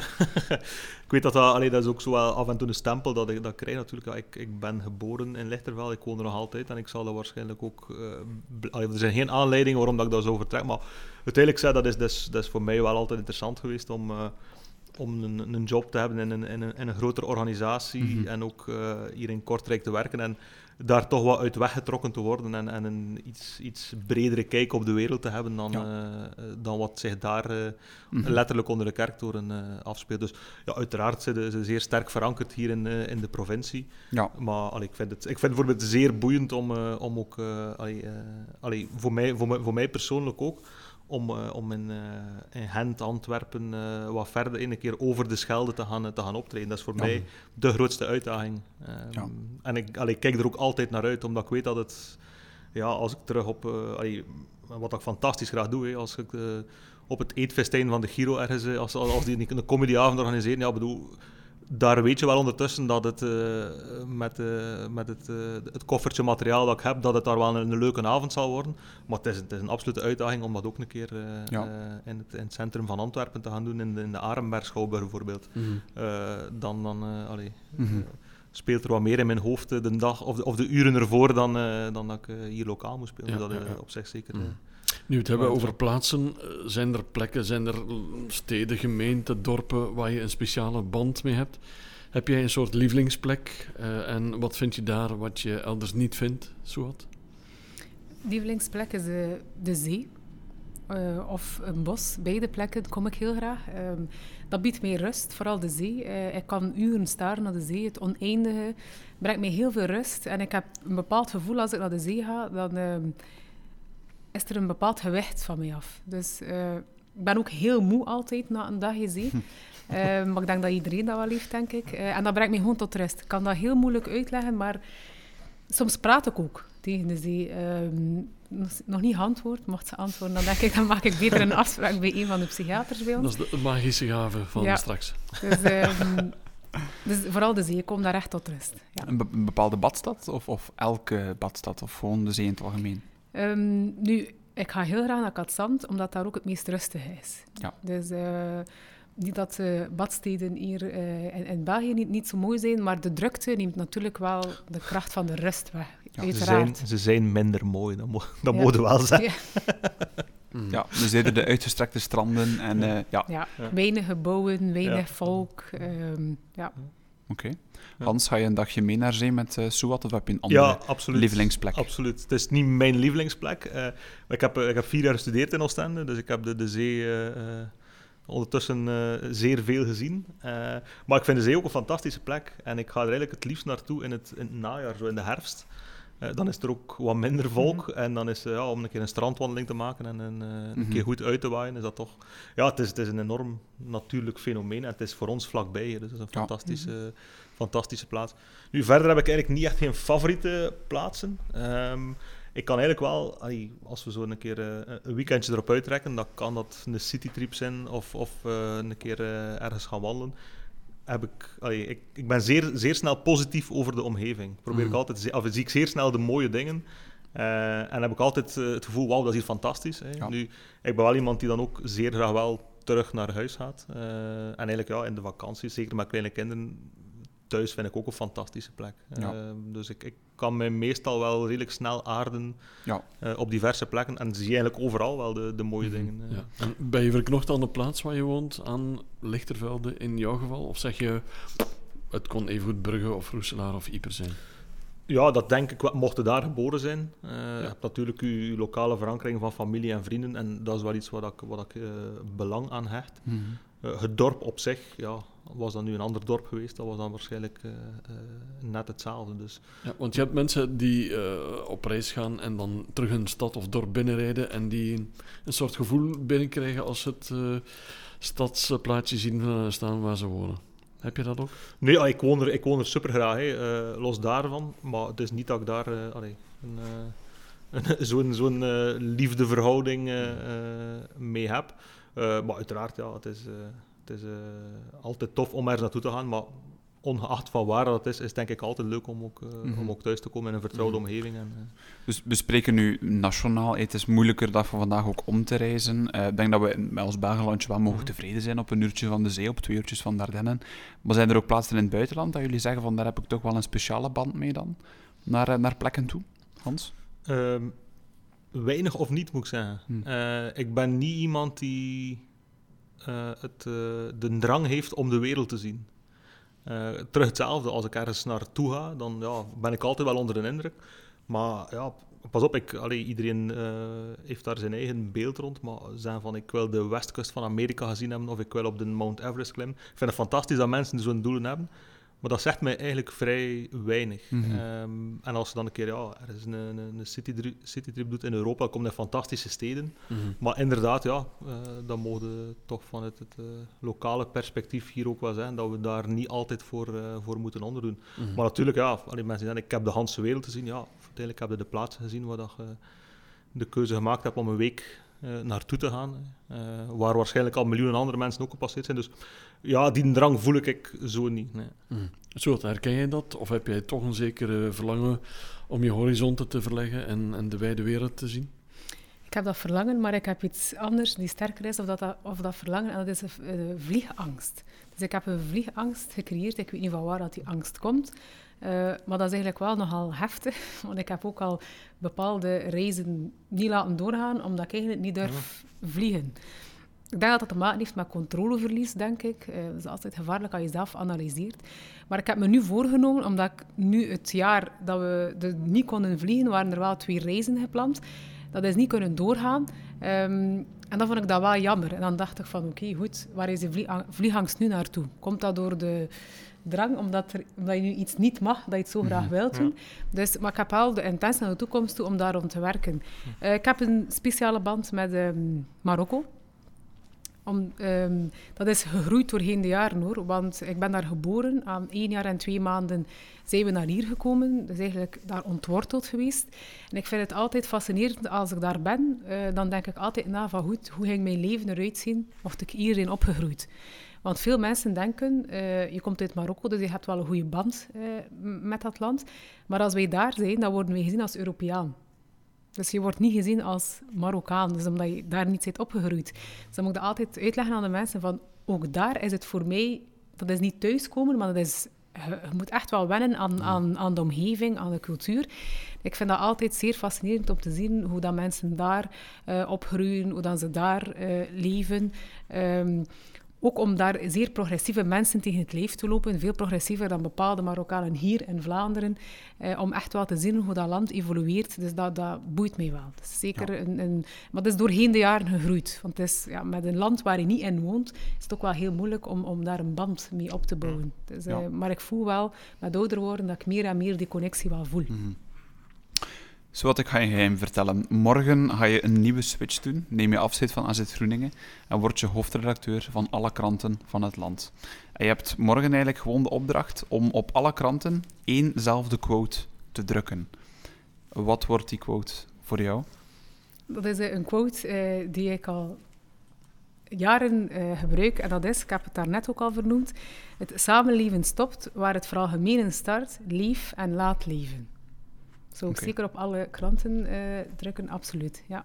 ik weet dat dat, allee, dat is ook zo wel af en toe een stempel dat ik dat krijg natuurlijk. Ik, ik ben geboren in Lichterveld, ik woon er nog altijd en ik zal dat waarschijnlijk ook... eh, allee, er zijn geen aanleidingen waarom dat ik dat zo vertrek, maar uiteindelijk zei dat is, dat, is, dat is voor mij wel altijd interessant geweest om, om een, een job te hebben in een, in een, in een grotere organisatie Mhm. en ook hier in Kortrijk te werken. En daar toch wat uit weggetrokken te worden en, en een iets, iets bredere kijk op de wereld te hebben dan, Ja. eh, dan wat zich daar eh, Mhm. letterlijk onder de kerktoren eh afspeelt. Dus ja, uiteraard zijn ze zeer sterk verankerd hier in, eh, in de provincie. Ja. Maar allee, ik, vind het, ik vind het bijvoorbeeld zeer boeiend om, eh, om ook, eh, allee, eh, allee, voor, mij, voor, mij, voor mij persoonlijk ook, om, eh, om in, in Gent, Antwerpen, eh, wat verder een keer over de Schelde te gaan, te gaan optreden. Dat is voor Ja. mij de grootste uitdaging. Ehm, Ja. En ik, allee, ik kijk er ook altijd naar uit, omdat ik weet dat het, ja, als ik terug op, allee, wat ik fantastisch graag doe, hè, als ik op het eetfestijn van de Giro ergens, als, als die een comedyavond organiseren, ja, bedoel, daar weet je wel ondertussen dat het eh, met, eh, met het, eh, het koffertje materiaal dat ik heb, dat het daar wel een, een leuke avond zal worden. Maar het is, het is een absolute uitdaging om dat ook een keer Ja. in, het, in het centrum van Antwerpen te gaan doen, in de, in de Arenberg-schouwburg bijvoorbeeld. Mhm. Dan dan allee, Mhm. speelt er wat meer in mijn hoofd de dag of de, of de uren ervoor dan, dan dat ik hier lokaal moet spelen. Ja, dat ja, op zich zeker. Mhm. Nu het hebben over plaatsen, eh, zijn er plekken, zijn er steden, gemeenten, dorpen waar je een speciale band mee hebt? Heb jij een soort lievelingsplek eh, en wat vind je daar wat je elders niet vindt, zowat? Lievelingsplek is de, de zee eh, of een bos. Beide plekken kom ik heel graag. Ehm, dat biedt mij rust, vooral de zee. Eh, ik kan uren staren naar de zee. Het oneindige brengt mij heel veel rust. En ik heb een bepaald gevoel als ik naar de zee ga, dan ehm, is er een bepaald gewicht van mij af. Dus eh, ik ben ook heel moe altijd na een dagje zee. Eh, maar ik denk dat iedereen dat wel heeft, denk ik. Eh, en dat brengt mij gewoon tot rust. Ik kan dat heel moeilijk uitleggen, maar soms praat ik ook tegen de zee. Ehm, nog, niet antwoord, mocht ze antwoorden, dan denk ik, dan maak ik beter een afspraak bij een van de psychiaters bij ons. Dat is de magische gave van Ja. straks. Dus, ehm, dus vooral de zee, ik kom daar echt tot rust. Ja. Een bepaalde badstad of, of elke badstad of gewoon de zee in het algemeen? Ehm, nu, ik ga heel graag naar Katzand, omdat daar ook het meest rustig is. Ja. Dus eh, niet dat de badsteden hier eh, in, in België niet, niet zo mooi zijn, maar de drukte neemt natuurlijk wel de kracht van de rust weg. Ja, ze, zijn, ze zijn minder mooi, dat, mo dat Ja. moeten we wel zeggen. Ja. Mhm. Ja, dus eerder de uitgestrekte stranden en eh, ja, Ja, Ja. weinig gebouwen, weinig Ja. volk. ehm, ja. Oké. Hans, ga je een dagje mee naar zee met eh Suat of heb je een andere Ja, absoluut. lievelingsplek? Absoluut. Het is niet mijn lievelingsplek. eh, maar ik, heb, eh, ik heb vier jaar gestudeerd in Oostende, dus ik heb de, de zee ondertussen zeer veel gezien. Maar ik vind de zee ook een fantastische plek. En ik ga er eigenlijk het liefst naartoe in het, in het najaar, zo in de herfst. Eh, dan is er ook wat minder volk. En dan is, eh, ja, om een keer een strandwandeling te maken en een, eh, een Mhm. keer goed uit te waaien, is dat toch... Ja, het is, het is een enorm natuurlijk fenomeen. En het is voor ons vlakbij, hier, dus het is een Ja. fantastische, fantastische plaats. Nu, verder heb ik eigenlijk niet echt geen favoriete plaatsen. Ehm, ik kan eigenlijk wel, als we zo een keer een weekendje erop uittrekken, dan kan dat een citytrip zijn of, of een keer ergens gaan wandelen. Heb ik, allee, ik, ik ben zeer, zeer snel positief over de omgeving. Probeer ik Mhm. altijd, of zie ik zeer snel de mooie dingen. Eh, en heb ik altijd eh, het gevoel, wauw, dat is hier fantastisch. Hè. Ja. Nu, ik ben wel iemand die dan ook zeer graag wel terug naar huis gaat. Eh, en eigenlijk ja, in de vakanties, zeker met kleine kinderen, thuis vind ik ook een fantastische plek. Ja. Dus ik, ik kan mij meestal wel redelijk snel aarden Ja. eh, op diverse plekken. En zie eigenlijk overal wel de, de mooie Mhm, dingen. eh. Ja. En ben je verknocht aan de plaats waar je woont, aan Lichtervelde in jouw geval? Of zeg je, het kon evengoed Brugge of Roeselaar of Ieper zijn? Ja, dat denk ik wel. Mochten daar geboren zijn. Eh, Je hebt natuurlijk je, lokale verankering van familie en vrienden. En dat is wel iets waar ik, wat ik eh, belang aan hecht. Mhm. Eh, het dorp op zich, ja, was dat nu een ander dorp geweest, dat was dan waarschijnlijk eh, net hetzelfde. Dus Ja, want je hebt mensen die eh, op reis gaan en dan terug een stad of dorp binnenrijden en die een, een soort gevoel binnenkrijgen als ze het stadsplaatje zien staan waar ze wonen. Heb je dat ook? Nee, ja, ik, woon er, ik woon er super graag, los daarvan. Maar het is niet dat ik daar allee, een, een- zo'n zo'n eh, liefdeverhouding mee heb. Maar uiteraard, ja, het is, het is eh, altijd tof om ergens naartoe te gaan. Maar ongeacht van waar dat is, is het denk ik altijd leuk om ook, eh, Mhm. om ook thuis te komen in een vertrouwde Mhm. omgeving. En, eh, Dus we spreken nu nationaal. Het is moeilijker dag van vandaag ook om te reizen. Ik denk dat we met ons Belgenlandje wel mogen Mhm. tevreden zijn op een uurtje van de zee, op twee uurtjes van Dardennen. Maar zijn er ook plaatsen in het buitenland dat jullie zeggen van daar heb ik toch wel een speciale band mee dan? Naar, naar plekken toe, Hans? Ehm, weinig of niet, moet ik zeggen. Hm. Eh, ik ben niet iemand die het, eh, de drang heeft om de wereld te zien. Uh, terug hetzelfde, als ik ergens naartoe ga, dan ja, ben ik altijd wel onder de indruk. Maar ja, pas op, ik, iedereen heeft daar zijn eigen beeld rond. Maar zijn van ik wil de westkust van Amerika gezien hebben of ik wil op de Mount Everest klimmen. Ik vind het fantastisch dat mensen zo'n doelen hebben. Maar dat zegt mij eigenlijk vrij weinig. Mhm. Ehm, en als je dan een keer ja, er is een, een, een citytrip city doet in Europa, kom je in fantastische steden. Mhm. Maar inderdaad, ja, eh, dan mogen toch vanuit het eh, lokale perspectief hier ook wel zijn dat we daar niet altijd voor, eh, voor moeten onderdoen. Mhm. Maar natuurlijk, ja, allee, mensen zeggen, ik heb de Hanse wereld gezien. Ja, uiteindelijk heb je de plaatsen gezien waar dat je de keuze gemaakt hebt om een week eh, naartoe te gaan. eh, waar waarschijnlijk al miljoenen andere mensen ook gepasseerd zijn. Dus ja, die drang voel ik, ik zo niet. Nee. Zo, herken jij dat? Of heb jij toch een zekere verlangen om je horizonten te verleggen en, en de wijde wereld te zien? Ik heb dat verlangen, maar ik heb iets anders die sterker is of dat, dat- of dat verlangen, en dat is een, een vliegangst. Dus ik heb een vliegangst gecreëerd. Ik weet niet van waar dat die angst komt. Eh, maar dat is eigenlijk wel nogal heftig, want ik heb ook al bepaalde reizen niet laten doorgaan, omdat ik eigenlijk niet durf vliegen. Ik denk dat dat te maken heeft met controleverlies, denk ik. Eh, dat is altijd gevaarlijk als je zelf analyseert. Maar ik heb me nu voorgenomen, omdat ik nu het jaar dat we de, niet konden vliegen, waren er wel twee reizen gepland. Dat is niet kunnen doorgaan. Ehm, en dan vond ik dat wel jammer. En dan dacht ik van, oké, goed, waar is de vlie- vliegangst nu naartoe? Komt dat door de drang, omdat, er, omdat je nu iets niet mag, dat je het zo graag wilt doen? Dus, maar ik heb wel de intentie naar de toekomst toe om daar rond te werken. Eh, ik heb een speciale band met ehm, Marokko. Om, ehm, dat is gegroeid doorheen de jaren hoor, want ik ben daar geboren. Aan één jaar en twee maanden zijn we naar hier gekomen. Dus eigenlijk daar ontworteld geweest. En ik vind het altijd fascinerend als ik daar ben. eh, dan denk ik altijd na van goed, hoe ging mijn leven eruit zien mocht ik hierin opgegroeid. Want veel mensen denken, eh, je komt uit Marokko, dus je hebt wel een goede band eh, met dat land. Maar als wij daar zijn, dan worden wij gezien als Europeaan. Dus je wordt niet gezien als Marokkaan, dus omdat je daar niet bent opgegroeid. Dus dan moet ik dat altijd uitleggen aan de mensen van, ook daar is het voor mij, dat is niet thuiskomen, maar dat is, je, moet echt wel wennen aan, aan, aan de omgeving, aan de cultuur. Ik vind dat altijd zeer fascinerend om te zien hoe dat mensen daar eh, opgroeien, hoe dat ze daar leven. Ehm, ook om daar zeer progressieve mensen tegen het lijf te lopen, veel progressiever dan bepaalde Marokkanen hier in Vlaanderen, eh, om echt wel te zien hoe dat land evolueert. Dus dat, dat boeit mij wel. Dat is zeker een, een, maar dat is doorheen de jaren gegroeid. Want het is, ja, met een land waar je niet in woont, is het ook wel heel moeilijk om, om daar een band mee op te bouwen. Dus, eh, Ja. Maar ik voel wel, met ouder worden, dat ik meer en meer die connectie wel voel. Zo wat ik ga je geheim vertellen. Morgen ga je een nieuwe switch doen. Neem je afscheid van AZ Groeningen en word je hoofdredacteur van alle kranten van het land. En je hebt morgen eigenlijk gewoon de opdracht om op alle kranten éénzelfde quote te drukken. Wat wordt die quote voor jou? Dat is eh, een quote eh, die ik al jaren eh, gebruik. En dat is, ik heb het daarnet ook al vernoemd, het samenleven stopt waar het veralgemenen start. Leef en laat leven. Zou ik zeker op alle kranten eh, drukken, absoluut. Ja.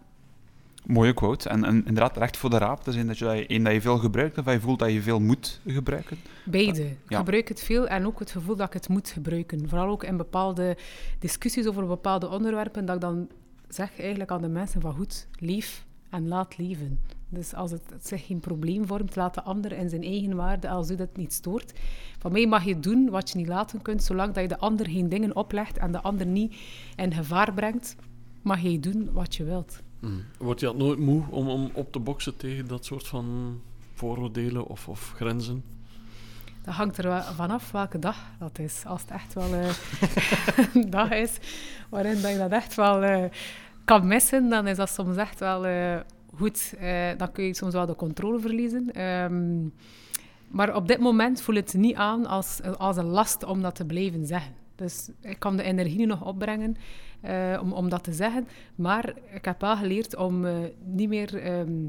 Mooie quote. En, en inderdaad, recht voor de raap. Dat is een dat je, één dat je veel gebruikt of dat je voelt dat je veel moet gebruiken. Beide. Ik Ja. gebruik het veel en ook het gevoel dat ik het moet gebruiken. Vooral ook in bepaalde discussies over bepaalde onderwerpen, dat ik dan zeg eigenlijk aan de mensen van goed, leef en laat leven. Dus als het, het zich geen probleem vormt, laat de ander in zijn eigen waarde, als u dat niet stoort. Van mij mag je doen wat je niet laten kunt, zolang dat je de ander geen dingen oplegt en de ander niet in gevaar brengt, mag je doen wat je wilt. Mhm. Word je dat nooit moe om, om op te boksen tegen dat soort van vooroordelen of, of grenzen? Dat hangt er vanaf welke dag dat is. Als het echt wel eh, een dag is waarin dat je dat echt wel eh, kan missen, dan is dat soms echt wel eh, goed. Eh, dan kun je soms wel de controle verliezen. Ehm, maar op dit moment voel het niet aan als, als een last om dat te blijven zeggen. Dus ik kan de energie nu nog opbrengen eh, om, om dat te zeggen. Maar ik heb wel geleerd om eh, niet meer... ehm,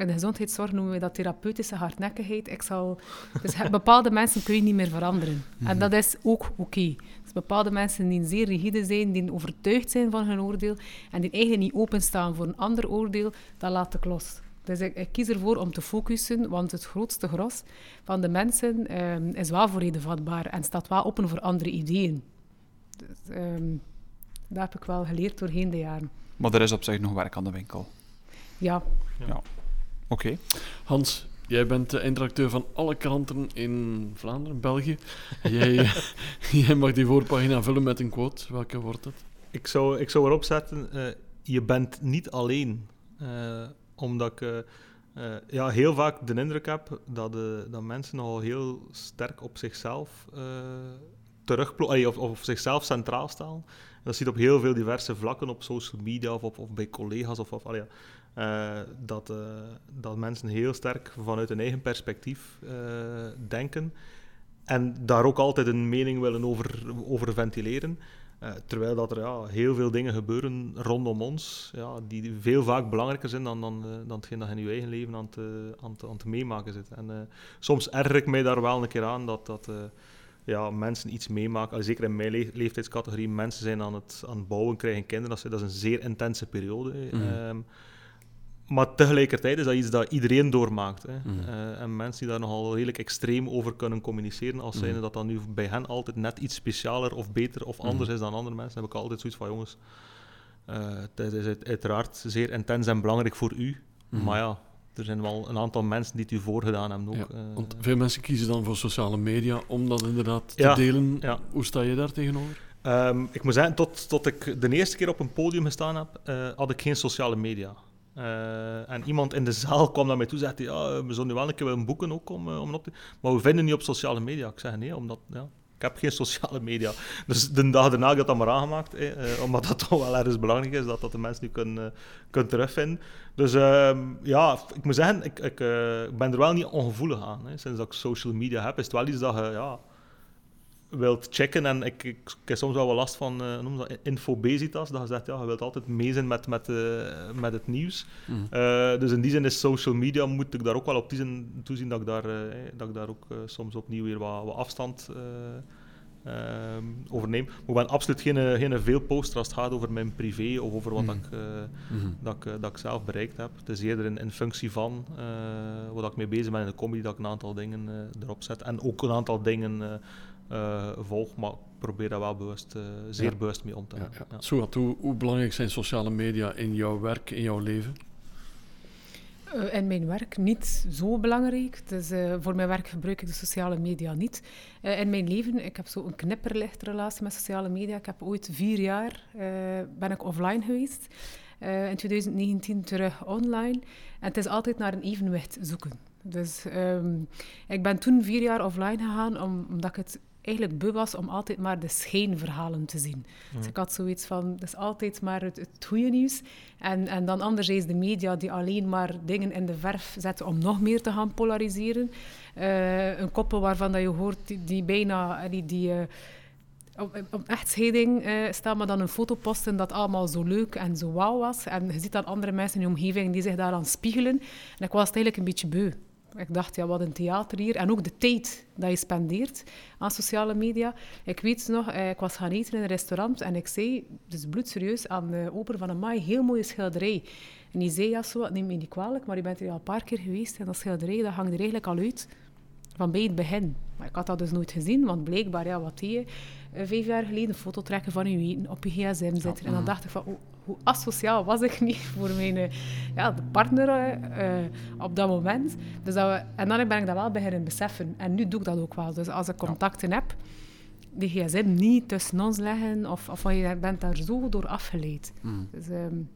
in de gezondheidszorg noemen we dat therapeutische hardnekkigheid. Ik zal, dus bepaalde mensen kun je niet meer veranderen. En dat is ook oké. Dus bepaalde mensen die zeer rigide zijn, die overtuigd zijn van hun oordeel en die eigenlijk niet openstaan voor een ander oordeel, dat laat ik los. Dus ik, ik kies ervoor om te focussen, want het grootste gros van de mensen ehm, is wel voor reden vatbaar en staat wel open voor andere ideeën. Dus, ehm, dat heb ik wel geleerd doorheen de jaren. Maar er is op zich nog werk aan de winkel. Ja, Oké. Hans, jij bent de eindredacteur van alle kranten in Vlaanderen, België. jij, jij mag die voorpagina vullen met een quote. Welke wordt het? Ik zou, ik zou erop zetten, uh, je bent niet alleen. Uh, omdat ik uh, ja, heel vaak de indruk heb dat, dat mensen nogal heel sterk op zichzelf terugploegen, of, of zichzelf centraal staan. Dat ziet op heel veel diverse vlakken, op social media of, of bij collega's. Of, of, uh, dat, uh, dat mensen heel sterk vanuit hun eigen perspectief uh, denken en daar ook altijd een mening willen over, over ventileren. terwijl dat er ja, heel veel dingen gebeuren rondom ons, ja, die veel vaak belangrijker zijn dan, dan, dan hetgeen dat je in je eigen leven aan te, aan te, aan meemaken zit. En soms erger ik mij daar wel een keer aan dat, dat ja, mensen iets meemaken. zeker in mijn le leeftijdscategorie, mensen zijn aan het, aan het bouwen, krijgen kinderen. Dat is, dat is een zeer intense periode. Mm. Um, maar tegelijkertijd is dat iets dat iedereen doormaakt. Hè. Mm. Uh, en mensen die daar nogal redelijk extreem over kunnen communiceren, als mm. zijnde dat dat nu bij hen altijd net iets specialer of beter of anders mm. is dan andere mensen, heb ik altijd zoiets van, jongens, uh, het is uiteraard zeer intens en belangrijk voor u, maar ja, er zijn wel een aantal mensen die het u voorgedaan hebben ook. Ja, uh, want veel mensen kiezen dan voor sociale media om dat inderdaad te ja, delen. Ja. Hoe sta je daar tegenover? Um, ik moet zeggen, tot, tot ik de eerste keer op een podium gestaan heb, uh, had ik geen sociale media. Uh, en iemand in de zaal kwam naar mij toe en zei: Ja, we zullen nu wel een keer boeken ook om, om op te. Maar we vinden niet op sociale media. Ik zeg: Nee, omdat ja, ik heb geen sociale media. Dus de dag daarna heb ik dat maar aangemaakt. Eh, omdat dat toch wel ergens belangrijk is dat, dat de mensen nu kunnen, kunnen terugvinden. Dus uh, ja, ik moet zeggen, ik, ik ben er wel niet ongevoelig aan. Hè. Sinds dat ik social media heb, is het wel iets dat je ja, wilt checken. En ik, ik, ik heb soms wel wel last van uh, noem dat, infobesitas. Dat je zegt, ja, je wilt altijd mee zijn met, met, uh, met het nieuws. Mm. Uh, dus in die zin is social media, moet ik daar ook wel op zin, toezien dat ik daar, dat ik daar ook soms opnieuw weer wat, wat afstand ehm, over neem. Maar ik ben absoluut geen, geen veel poster als het gaat over mijn privé of over wat mm. ik, mm. dat, ik, dat ik zelf bereikt heb. Het is eerder in, in functie van wat ik mee bezig ben in de comedy, dat ik een aantal dingen erop zet. En ook een aantal dingen uh, volg, maar probeer daar wel bewust, uh, zeer bewust mee om te gaan. Ja, ja. Zo, hoe, hoe, belangrijk zijn sociale media in jouw werk, in jouw leven? Uh, in mijn werk niet zo belangrijk. Dus, voor mijn werk gebruik ik de sociale media niet. in mijn leven, ik heb zo een knipperlichtrelatie met sociale media. Ik heb ooit vier jaar ben ik offline geweest. in 2019 terug online. En het is altijd naar een evenwicht zoeken. Dus um, ik ben toen vier jaar offline gegaan omdat ik het eigenlijk beu was om altijd maar de schijnverhalen te zien. Dus ik had zoiets van, dat is altijd maar het, het goede nieuws. En, en dan anderzijds de media die alleen maar dingen in de verf zetten om nog meer te gaan polariseren. Uh, een koppel waarvan dat je hoort die, die bijna... Die, die, uh, op, op echtscheiding uh, staan, maar dan een foto posten dat allemaal zo leuk en zo wauw was. En je ziet dan andere mensen in je omgeving die zich daaraan spiegelen. En ik was het eigenlijk een beetje beu. Ik dacht, ja, wat een theater hier. En ook de tijd dat je spendeert aan sociale media. Ik weet nog, eh, ik was gaan eten in een restaurant en ik zei, dus bloedserieus, aan de oper van een maai, heel mooie schilderij. En die zei, ja, zo, neem me niet kwalijk, maar je bent er al een paar keer geweest en dat schilderij, dat hangt er eigenlijk al uit van bij het begin. Maar ik had dat dus nooit gezien, want blijkbaar, ja, wat deed je? Uh, vijf jaar geleden een foto trekken van je eten op je gsm zitten. En dan dacht ik van, oh, hoe asociaal was ik niet voor mijn eh, ja, de partner uh, op dat moment. Dus dat we, en dan ben ik dat wel beginnen beseffen. En nu doe ik dat ook wel. Dus als ik contacten heb, die gsm niet tussen ons leggen, of, of je bent daar zo door afgeleid. Mm. Dus, um...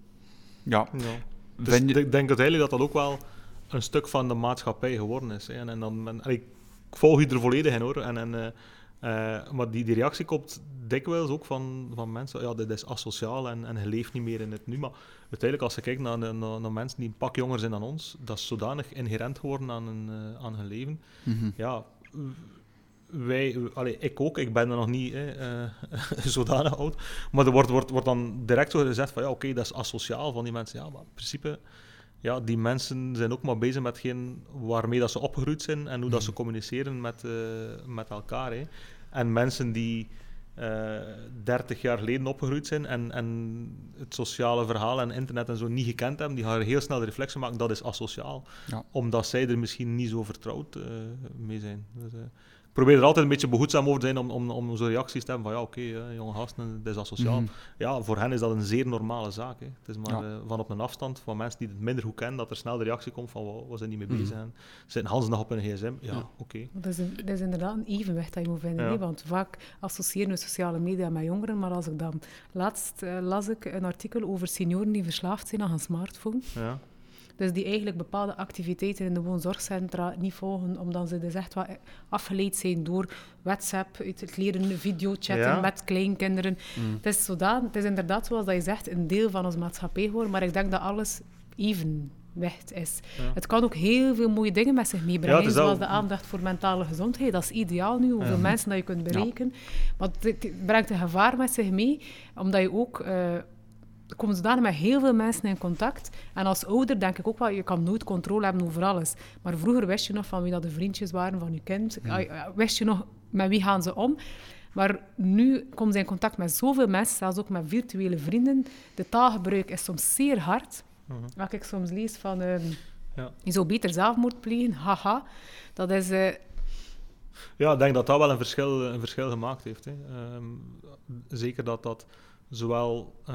ja. ja. Dus ik denk uiteindelijk dat dat ook wel een stuk van de maatschappij geworden is. Hè. En, en dan, en, ik volg je er volledig in hoor. En, en, uh, uh, maar die, die reactie komt dikwijls ook van, van mensen, ja, dit is asociaal en, en je leeft niet meer in het nu. Maar uiteindelijk, als je kijkt naar, naar, naar mensen die een pak jonger zijn dan ons, dat is zodanig inherent geworden aan hun, uh, aan hun leven. Mm -hmm. Ja, wij, allee, ik ook, ik ben er nog niet uh, zodanig oud, maar er wordt, wordt, wordt dan direct zo gezegd van ja, oké, okay, dat is asociaal van die mensen. Ja, maar in principe ja, die mensen zijn ook maar bezig met geen, waarmee dat ze opgegroeid zijn en hoe dat ze mhm. communiceren met, uh, met elkaar. Hè. En mensen die uh, eh, 30 jaar geleden opgegroeid zijn en, en het sociale verhaal en internet en zo niet gekend hebben, die gaan heel snel de reflectie maken dat is asociaal. Ja. Omdat zij er misschien niet zo vertrouwd uh, mee zijn. Dus, probeer er altijd een beetje behoedzaam over te zijn om, om, om zo'n reacties te hebben van ja, oké, okay, jonge gasten, dit is asociaal. Mhm. Ja, voor hen is dat een zeer normale zaak. Hè. Het is maar Ja. eh, van op een afstand, van mensen die het minder goed kennen, dat er snel de reactie komt van wat was er niet mee Mhm. bezig en zitten Hans nog op hun gsm. Ja, Ja. oké. Dat is, een- dat is inderdaad een evenwicht dat je moet vinden. Ja. Want vaak associëren we sociale media met jongeren. Maar als ik dan... Laatst eh, las ik een artikel over senioren die verslaafd zijn aan een smartphone. Ja. Dus die eigenlijk bepaalde activiteiten in de woonzorgcentra niet volgen, omdat ze dus echt wat afgeleid zijn door WhatsApp, het leren videochatten Ja. met kleinkinderen. Mm. Het, is zodanig, het is inderdaad, zoals dat je zegt, een deel van onze maatschappij geworden, maar ik denk dat alles evenwicht is. Ja. Het kan ook heel veel mooie dingen met zich meebrengen, Ja, is zoals de aandacht voor mentale gezondheid. Dat is ideaal nu, hoeveel Ja. mensen dat je kunt bereiken. Maar het, brengt een gevaar met zich mee, omdat je ook... eh, komen zodanig met heel veel mensen in contact. En als ouder denk ik ook wel, je kan nooit controle hebben over alles. Maar vroeger wist je nog van wie dat de vriendjes waren van je kind. Ja, Wist je nog met wie gaan ze om. Maar nu komen ze in contact met zoveel mensen, zelfs ook met virtuele vrienden. De taalgebruik is soms zeer hard. Mhm. Wat ik soms lees van... ehm, Ja. Je zou beter zelfmoord plegen, haha. Dat is... eh, Ja, ik denk dat dat wel een verschil, een verschil gemaakt heeft. Hè. Ehm, zeker dat dat zowel eh,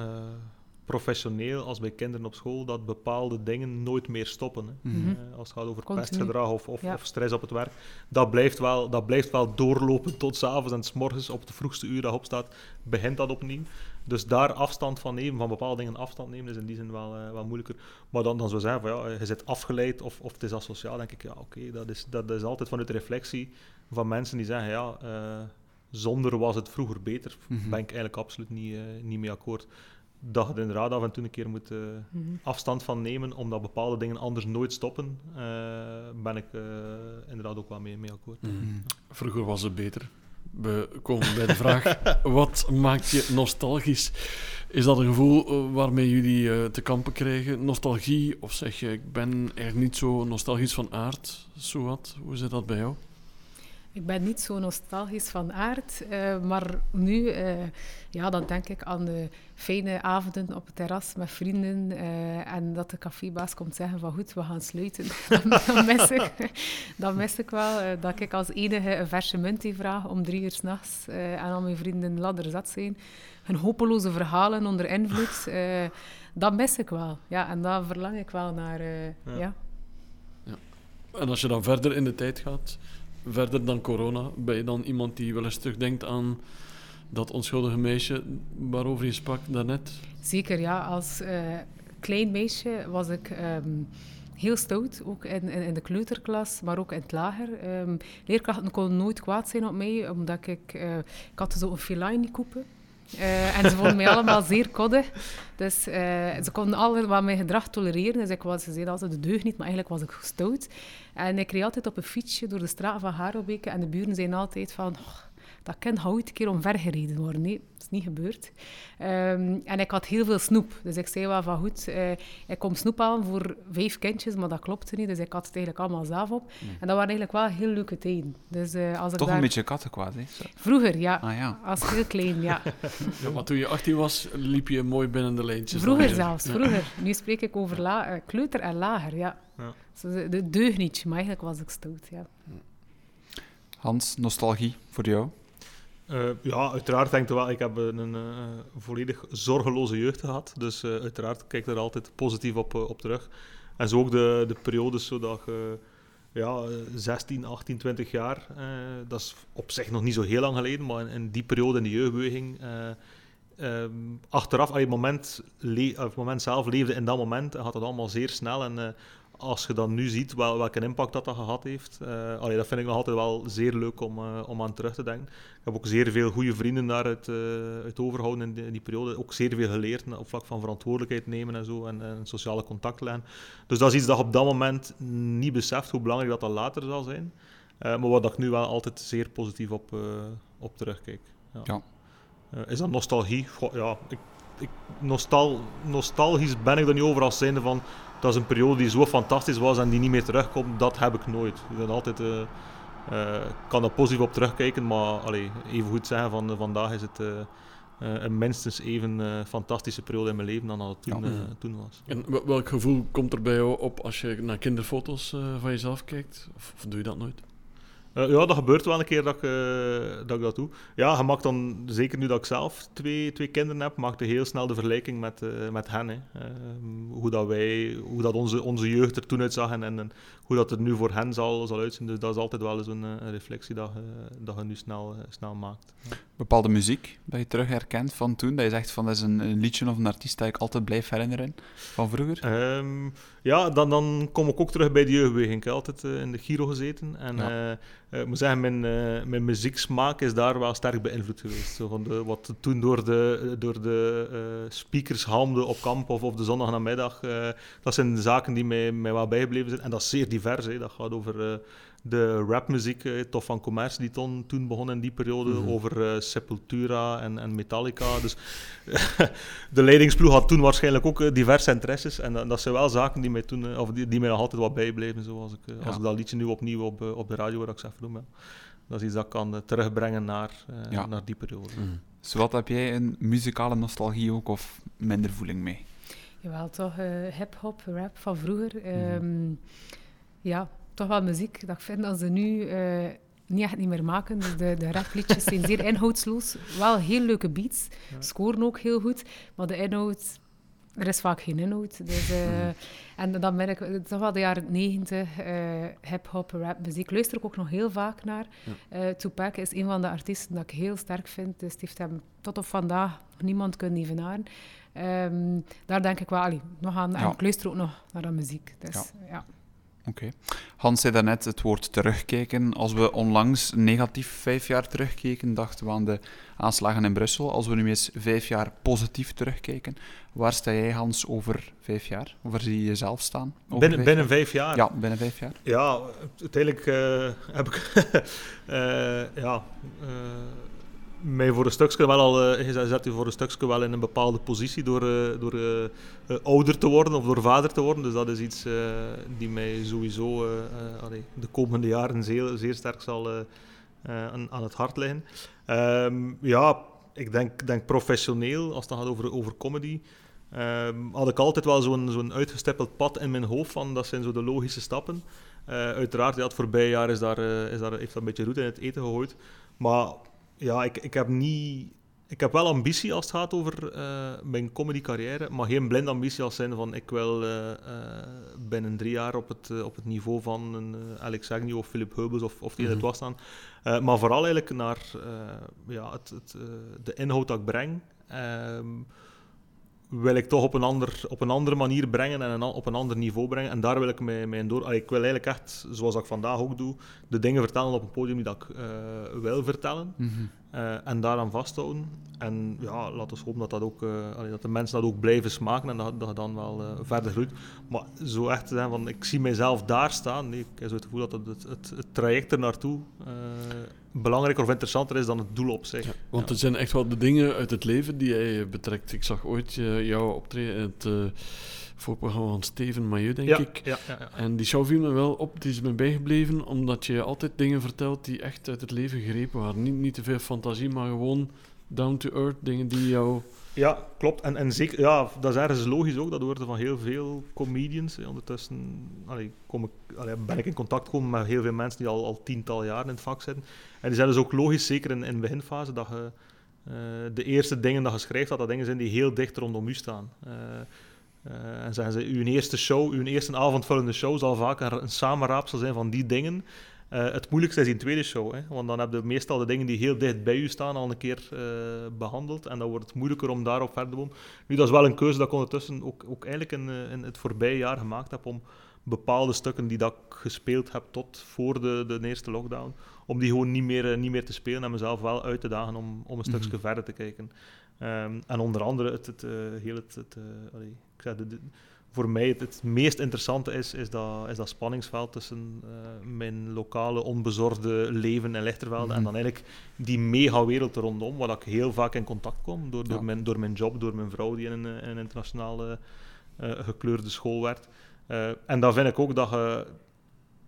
professioneel als bij kinderen op school, dat bepaalde dingen nooit meer stoppen. Hè. Mhm. Eh, als het gaat over Continu. pestgedrag of, of, Ja. of stress op het werk, dat blijft wel, dat blijft wel doorlopen tot s'avonds en s morgens op de vroegste uur dat opstaat, begint dat opnieuw. Dus daar afstand van nemen, van bepaalde dingen afstand nemen, is in die zin wel, eh, wel moeilijker. Maar dan, dan zou zeggen van ja, je zit afgeleid of, of het is asociaal, denk ik, ja oké, dat, is, dat is altijd vanuit de reflectie van mensen die zeggen ja, eh, zonder was het vroeger beter. Mhm. Ben ik eigenlijk absoluut niet, eh, niet mee akkoord. Dat je er inderdaad af en toe een keer moet eh, mhm. afstand van nemen, omdat bepaalde dingen anders nooit stoppen, eh, ben ik eh, inderdaad ook wel mee, mee akkoord. Mhm. Mm. Vroeger was het beter. We komen bij de vraag: wat maakt je nostalgisch? Is dat een gevoel waarmee jullie eh, te kampen krijgen? Nostalgie? Of zeg je, ik ben er niet zo nostalgisch van aard? Zowat. Hoe zit dat bij jou? Ik ben niet zo nostalgisch van aard, eh, maar nu eh, ja, dan denk ik aan de fijne avonden op het terras met vrienden eh, en dat de cafébaas komt zeggen van goed, we gaan sluiten. dan, dan mis ik, dan mis ik wel eh, dat ik als enige een verse muntie vraag om drie uur s'nachts eh en al mijn vrienden ladderzat zijn. Hun hopeloze verhalen onder invloed, eh, dat mis ik wel. Ja, en daar verlang ik wel naar. eh, Ja. ja. En als je dan verder in de tijd gaat, verder dan corona, ben je dan iemand die wel eens terugdenkt aan dat onschuldige meisje waarover je sprak daarnet? Zeker, ja. Als eh, klein meisje was ik ehm, heel stout, ook in, in, de kleuterklas, maar ook in het lager. Ehm, leerkrachten konden nooit kwaad zijn op mij, omdat ik... eh, ik had zo'n feline koepen. Eh, en ze vonden mij allemaal zeer koddig. Dus eh, ze konden alle wat mijn gedrag tolereren. Dus ik was, ze zeiden altijd de deugd niet, maar eigenlijk was ik stout. En ik reed altijd op een fietsje door de straat van Harelbeke. En de buren zeiden altijd van... "Oh, dat kind gaat ooit een keer omvergereden worden. Nee, dat is niet gebeurd. Ehm, en ik had heel veel snoep. Dus ik zei wel van goed, eh, ik kom snoep halen voor vijf kindjes, maar dat klopte niet. Dus ik had het eigenlijk allemaal zelf op. En dat waren eigenlijk wel heel leuke tijden. Dus, eh, als ik Toch daar... een beetje kattenkwaad, hè? Zo. Vroeger, ja. Ah ja. Als heel klein, ja. Ja, maar toen je 18 was, liep je mooi binnen de lijntjes. Vroeger zelfs, Ja. vroeger. Nu spreek ik over la- eh, kleuter en lager, ja. Ja. De deugnietje, maar eigenlijk was ik stout, ja. Hans, nostalgie voor jou? Eh, ja, uiteraard denk ik wel. Ik heb een eh, volledig zorgeloze jeugd gehad. Dus eh, uiteraard kijk ik er altijd positief op, op terug. En zo ook de, de periodes zodat je ja, eh, 16, 18, 20 jaar, dat is op zich nog niet zo heel lang geleden, maar in, die periode in de jeugdbeweging, ehm, achteraf, je het moment, le- moment zelf leefde in dat moment, dan gaat het allemaal zeer snel. En als je dan nu ziet wel, welke impact dat, dat gehad heeft, eh, allee, dat vind ik nog altijd wel zeer leuk om, eh, om aan terug te denken. Ik heb ook zeer veel goede vrienden daar uit, eh, uit overhouden in die, in die periode. Ook zeer veel geleerd op vlak van verantwoordelijkheid nemen en zo. En, en sociale contact leggen. Dus dat is iets dat je op dat moment niet beseft hoe belangrijk dat, dat later zal zijn. Maar dat ik nu wel altijd zeer positief op, op terugkijk. Ja. Ja. Is dat nostalgie? Goh, ja, ik, ik, nostal, nostalgisch ben ik er niet over als zijnde van... Dat is een periode die zo fantastisch was en die niet meer terugkomt. Dat heb ik nooit. Ik ben altijd... eh, eh, kan er positief op terugkijken, maar allee, even goed zeggen van eh, vandaag is het eh, eh, een minstens even fantastische periode in mijn leven dan dat het toen, Ja. eh, toen was. En wel- welk gevoel komt er bij jou op als je naar kinderfoto's eh, van jezelf kijkt? Of, of doe je dat nooit? Uh, ja, dat gebeurt wel een keer dat ik, uh, dat ik dat doe. Ja, je maakt dan, zeker nu dat ik zelf twee, twee kinderen heb, maak je heel snel de vergelijking met, uh, met hen. Hè. Ehm, hoe dat wij, hoe dat onze, onze jeugd er toen uitzag en, en, hoe dat er nu voor hen zal, zal uitzien. Dus dat is altijd wel eens een, een reflectie dat, dat je nu snel, snel maakt. Bepaalde muziek dat je terug herkent van toen, dat je zegt van dat is een, een liedje of een artiest dat ik altijd blijf herinneren van vroeger? Um, ja, dan, dan kom ik ook terug bij de jeugdbeweging. Ik heb altijd in de Giro gezeten en... Ja uh, ik moet zeggen, mijn, uh, mijn muzieksmaak is daar wel sterk beïnvloed geweest. Zo van de, wat toen door de, door de speakers hamde op kamp of op de zondagnamiddag, dat zijn zaken die mij, mij wel bijgebleven zijn. En dat is zeer divers. Hè. Dat gaat over de rapmuziek, eh, Tof van Commerce, die ton, toen begon in die periode, mhm. over uh, Sepultura en, en Metallica. Dus de leidingsploeg had toen waarschijnlijk ook uh, diverse interesses. En dat zijn wel zaken die mij, toen, of die, die mij nog altijd wat bijbleven. Zoals ik, als ik dat liedje nu opnieuw op, op de radio waar ik zeg noem. Dat is iets dat ik kan terugbrengen naar, ja. naar die periode. Mm. wat heb jij een muzikale nostalgie ook of minder voeling mee? Jawel, toch hip-hop, rap van vroeger. Mm. ja, toch wel muziek dat ik vind dat ze nu uh, niet echt niet meer maken. Dus de, de rapliedjes zijn zeer inhoudsloos. Wel heel leuke beats, scoren ook heel goed, maar de inhoud... Er is vaak geen inhoud. Dus, uh, En dan ben ik toch wel de jaren negentig, uh, hip-hop, rap, muziek. Luister ik ook nog heel vaak naar. Ja. Tupac is een van de artiesten dat ik heel sterk vind. Dus het heeft hem tot op vandaag niemand kunnen evenaren. Um, daar denk ik wel allee, nog aan. En ik luister ook nog naar de muziek. Dus, ja. Oké. Hans zei daarnet het woord terugkijken. Als we onlangs negatief vijf jaar terugkeken, dachten we aan de aanslagen in Brussel. Als we nu eens vijf jaar positief terugkijken, waar sta jij, Hans, over vijf jaar? Waar zie je jezelf staan? Binnen vijf, binnen vijf jaar? Ja, binnen vijf jaar. Ja, uiteindelijk uh, heb ik... uh, ja... Uh, mij voor een stukje wel al, je voor een stukje wel in een bepaalde positie door, uh, door uh, ouder te worden of door vader te worden. Dus dat is iets die mij sowieso de komende jaren zeer, zeer sterk zal aan, aan, het hart liggen. Um, ja, ik denk, denk professioneel, als het gaat over, over comedy, um, had ik altijd wel zo'n zo'n uitgestippeld pad in mijn hoofd van dat zijn zo de logische stappen. uiteraard, ja, het voorbije jaar is daar, is daar, heeft dat een beetje roet in het eten gegooid. Maar ja, ik, ik heb niet... Ik heb wel ambitie als het gaat over uh, mijn comedy carrière, maar geen blinde ambitie als zijn van ik wil uh, uh, binnen drie jaar op het, op het niveau van een Alex Agnew of Philip Heubels of, of die mm -hmm. het was staan. maar vooral eigenlijk naar ja, het, het de inhoud dat ik breng. Ehm, wil ik toch op een, ander, op een andere manier brengen en op een ander niveau brengen. En daar wil ik mij, mij door... Ik wil eigenlijk echt, zoals ik vandaag ook doe, de dingen vertellen op een podium die dat ik uh, wil vertellen. -hmm. Uh, en daaraan vasthouden. En ja, laten we hopen dat, dat, ook, uh, dat de mensen dat ook blijven smaken en dat, dat dan wel verder groeit. Maar zo echt te zijn van, ik zie mijzelf daar staan. Nee, ik heb zo het gevoel dat het, het, het, het traject er naartoe belangrijker of interessanter is dan het doel op zich. want ja. het zijn echt wel de dingen uit het leven die jij betrekt. Ik zag ooit uh, jou optreden in het uh, voorprogramma van Steven Mailleu, denk ja, ik. Ja, ja, En die show viel me wel op, die is me bijgebleven, omdat je altijd dingen vertelt die echt uit het leven gegrepen waren. Niet, niet te veel fantasie, maar gewoon down to earth, dingen die jou... Ja, klopt. En, en zeker, ja, dat is ergens logisch ook. Dat hoort van heel veel comedians. Ondertussen allee, kom ik, allee, ben ik in contact gekomen met heel veel mensen die al, al tientallen jaren in het vak zitten. En die zijn dus ook logisch, zeker in, in de beginfase, dat je uh, de eerste dingen dat je schrijft, dat dat dingen zijn die heel dicht rondom u staan. Uh, uh, en zeggen ze, uw eerste show, uw eerste avondvullende show zal vaak een, een samenraapsel zijn van die dingen. Uh, het moeilijkste is in tweede show, hè, want dan heb je meestal de dingen die heel dicht bij u staan al een keer uh, behandeld en dan wordt het moeilijker om daarop verder te komen. Nu, dat is wel een keuze dat ik ondertussen ook, ook eigenlijk in, in het voorbije jaar gemaakt heb om bepaalde stukken die dat ik gespeeld heb tot voor de, de eerste lockdown, om die gewoon niet meer, niet meer te spelen en mezelf wel uit te dagen om, om een stukje mm -hmm. verder te kijken. Um, en onder andere het, het, uh, heel het, het allee, ik zeg, de, de, voor mij het, het, meest interessante is, is, dat, is dat spanningsveld tussen uh, mijn lokale onbezorgde leven in Lichtervelde mm -hmm. en dan eigenlijk die mega-wereld er rondom, waar ik heel vaak in contact kom door, door, ja. mijn, door mijn job, door mijn vrouw die in een, in een internationale uh, gekleurde school. Uh, en dan vind ik ook dat je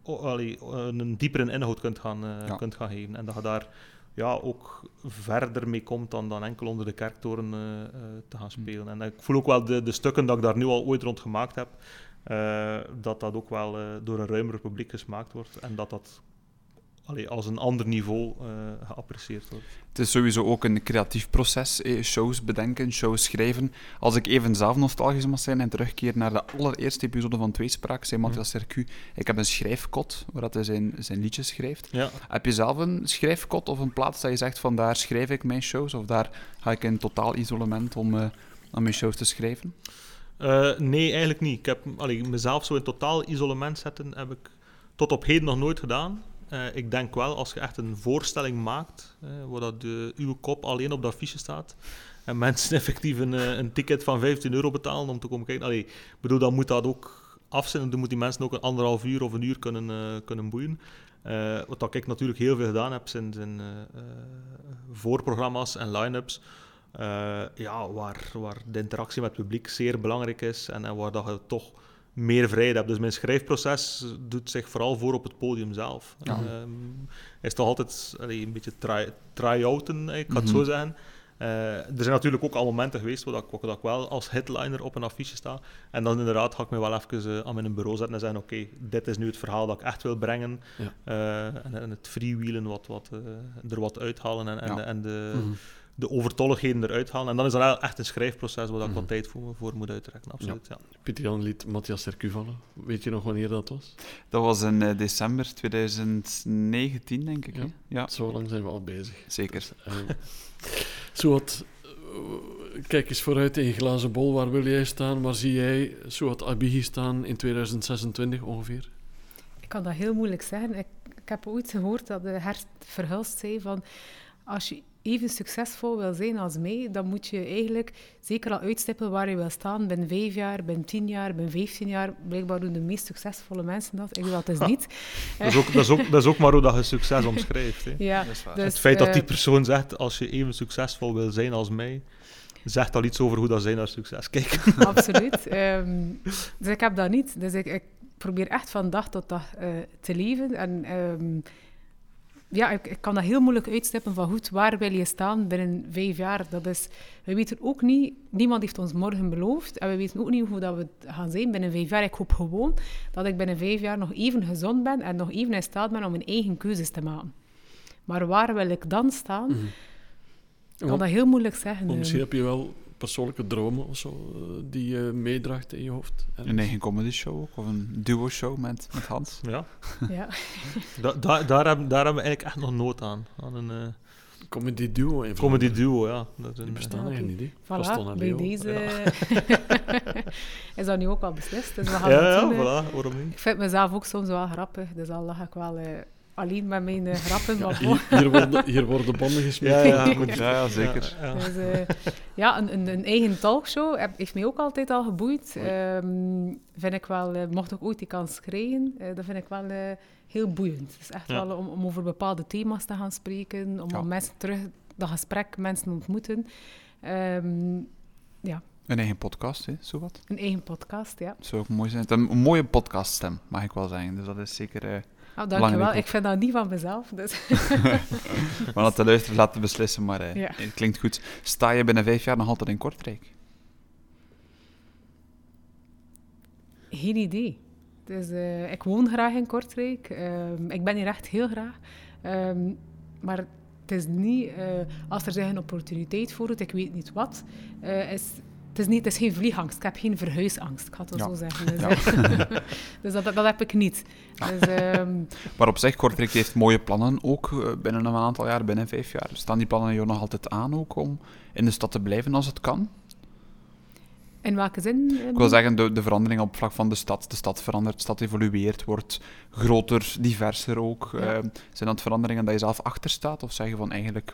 allee, een diepere inhoud kunt gaan, ja. kunt gaan geven en dat je daar ja, ook verder mee komt dan, dan enkel onder de kerktoren uh, uh, te gaan spelen. En ik voel ook wel de, de stukken dat ik daar nu al ooit rond gemaakt heb, uh, dat dat ook wel door een ruimer publiek gesmaakt wordt. En dat dat allee, als een ander niveau uh, geapprecieerd wordt. Het is sowieso ook een creatief proces, eh, shows bedenken, shows schrijven. Als ik even zelf nostalgisch mag zijn en terugkeer naar de allereerste episode van Tweespraak, zei Matthias Sercu, ik heb een schrijfkot, waar hij zijn, zijn liedjes schrijft. Ja. Heb je zelf een schrijfkot of een plaats dat je zegt van daar schrijf ik mijn shows, of daar ga ik in totaal isolement om uh, aan mijn shows te schrijven? Uh, nee, eigenlijk niet. Ik heb allee, mezelf zo in totaal isolement zetten, heb ik tot op heden nog nooit gedaan. Uh, ik denk wel, als je echt een voorstelling maakt, uh, waar dat de, uw kop alleen op dat affiche staat, en mensen effectief een, uh, een ticket van 15 euro betalen om te komen kijken, allee, bedoel, dan moet dat ook af zijn. Dan moeten die mensen ook een anderhalf uur of een uur kunnen, kunnen boeien. wat ik natuurlijk heel veel gedaan heb, zijn, voorprogramma's en line-ups. ja, waar, waar de interactie met het publiek zeer belangrijk is en, en waar dat je toch meer vrijheid heb. Dus mijn schrijfproces doet zich vooral voor op het podium zelf. Ja. Um, is toch altijd allee, een beetje try-outen, try ik ga het zo mhm. zeggen. Uh, er zijn natuurlijk ook al momenten geweest waar, ik, waar ik wel als headliner op een affiche sta. En dan inderdaad ga ik me wel even uh, aan mijn bureau zetten en zeggen: Oké, dit is nu het verhaal dat ik echt wil brengen. Ja. Uh, en, en, het freewheelen, wat, wat, er wat uithalen en, en, ja. en de. Mm -hmm de overtolligheden eruit halen. En dan is dat echt een schrijfproces waar ik mm wat tijd voor, voor moet uittrekken. Absoluut, ja. ja. Pieter Jan liet Matthias Sercu vallen. Weet je nog wanneer dat was? Dat was in uh, december 2019, denk ik. Ja. ja. Zo lang zijn we al bezig. Zeker. Dus, uh, zo wat, uh, kijk eens vooruit in je glazen bol. Waar wil jij staan? Waar zie jij Suat Abihi staan in 2026 ongeveer? Ik kan dat heel moeilijk zeggen. Ik, ik heb ooit gehoord dat de Hert Verhulst zei van als je even succesvol wil zijn als mij, dan moet je eigenlijk zeker al uitstippelen waar je wil staan. Ben vijf jaar, ben tien jaar, ben vijftien jaar. Blijkbaar doen de meest succesvolle mensen dat. Ik doe dat dus niet. dat, is ook, dat, is ook, dat is ook maar hoe dat je succes omschrijft. Hè. Ja, dus, het feit dat die eh, persoon zegt, als je even succesvol wil zijn als mij, zegt al iets over hoe dat zij naar succes kijken. Absoluut. Um, dus ik heb dat niet. Dus ik, ik probeer echt van dag tot dag uh, te leven. En... Um, ja, ik, ik, kan dat heel moeilijk uitstippen van goed, waar wil je staan binnen vijf jaar? Dat is, we weten ook niet, niemand heeft ons morgen beloofd en we weten ook niet hoe dat we gaan zijn binnen vijf jaar. Ik hoop gewoon dat ik binnen vijf jaar nog even gezond ben en nog even in staat ben om mijn eigen keuzes te maken. Maar waar wil ik dan staan? Mm Ik kan dat heel moeilijk zeggen. misschien heb je wel persoonlijke dromen of zo eh, die je meedraagt in je hoofd. En een eigen comedy show of een duo show met, met Hans. Ja. ja. da, da, daar, hebben, daar hebben we eigenlijk echt nog nood aan. aan een, uh, comedy duo. In comedy duo, ja. Dat is een, bestaan uh, niet. Voilà, bij deze ja. is dat nu ook al beslist. Dus we gaan ja, ja, voilà, waarom niet? Ik vind mezelf ook soms wel grappig, dus al lach ik wel... Uh, alleen met mijn uh, grappen. Ja, hier, hier, worden, hier worden banden gesmeed. Ja, ja, ja, ja, zeker. Ja, Dus, uh, ja een, een, een, eigen talkshow heb, heeft mij ook altijd al geboeid. Um, vind ik wel, uh, mocht ik ooit die kans krijgen, dat vind ik wel heel boeiend. Het is echt wel om, om, over bepaalde thema's te gaan spreken, om, om mensen terug, dat gesprek, mensen ontmoeten. Um, ja. Een eigen podcast, hè, zo wat? Een eigen podcast, ja. Dat zou ook mooi zijn. Een, een mooie podcaststem, mag ik wel zeggen. Dus dat is zeker Oh, dankjewel. Ik vind dat niet van mezelf. Dus. maar dat de luisteraars laten beslissen, maar uh, het klinkt goed. Sta je binnen vijf jaar nog altijd in Kortrijk? Geen idee. Dus, uh, ik woon graag in Kortrijk. Uh, ik ben hier echt heel graag. Um, maar het is niet, uh, als er zich een opportuniteit voordoet, ik weet niet wat, is het is, niet, het is geen vliegangst, ik heb geen verhuisangst, ik ga het zo zeggen. Dus, ja. dus dat, dat, heb ik niet. Dus, um... Maar op zich, Kortrijk heeft mooie plannen ook eh, binnen een aantal jaar, binnen vijf jaar. Staan die plannen hier nog altijd aan ook om in de stad te blijven als het kan? In welke zin? Ik wil zeggen, de, de verandering op vlak van de stad. De stad verandert, de stad evolueert, wordt groter, diverser ook. Ja. Uh, zijn dat veranderingen dat je zelf achter staat? Of zeg je van eigenlijk,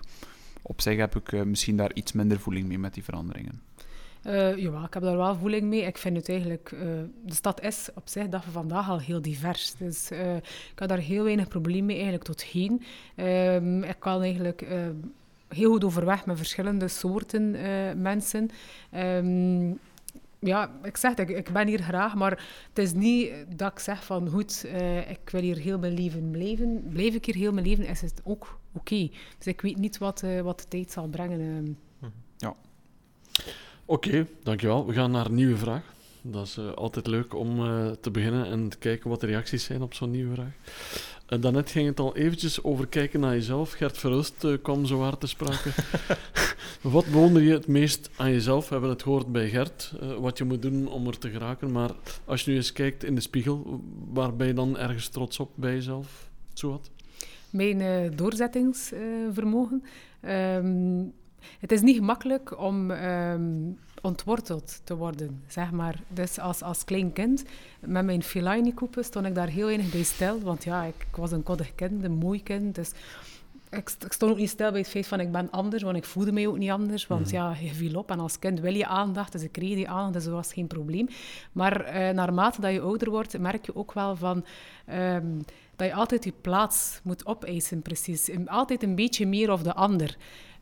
op zich heb ik uh, misschien daar iets minder voeling mee met die veranderingen? Uh, ja, ik heb daar wel voeling mee. Ik vind het eigenlijk... Uh, de stad is op zich, van vandaag, al heel divers. Dus uh, ik had daar heel weinig probleem mee eigenlijk tot heen. Um, ik kan eigenlijk heel goed overweg met verschillende soorten mensen. Um, ja, ik zeg het, ik, ben hier graag, maar het is niet dat ik zeg van goed, ik wil hier heel mijn leven blijven. Blijf ik hier heel mijn leven, is het ook oké. Dus ik weet niet wat, wat de tijd zal brengen. Uh. Ja. Oké, okay, dankjewel. We gaan naar een nieuwe vraag. Dat is uh, altijd leuk om uh, te beginnen en te kijken wat de reacties zijn op zo'n nieuwe vraag. En daarnet ging het al eventjes over kijken naar jezelf. Gert Verhulst uh, kwam zo hard te sprake. wat bewonder je het meest aan jezelf? We hebben het gehoord bij Gert, uh, wat je moet doen om er te geraken. Maar als je nu eens kijkt in de spiegel, waar ben je dan ergens trots op bij jezelf? Zowat? Mijn uh, doorzettingsvermogen. Um, het is niet gemakkelijk om um, ontworteld te worden, zeg maar. Dus als, als klein kind, met mijn Fellaini-koepen, stond ik daar heel weinig bij stil. Want ja, ik, ik, was een koddig kind, een mooi kind. Dus ik, ik, stond ook niet stil bij het feit van ik ben anders, want ik voelde mij ook niet anders. Want mm. ja, je viel op en als kind wil je aandacht, dus ik kreeg die aandacht, dus dat was geen probleem. Maar uh, naarmate dat je ouder wordt, merk je ook wel van... Um, dat je altijd je plaats moet opeisen, precies. Altijd een beetje meer of de ander.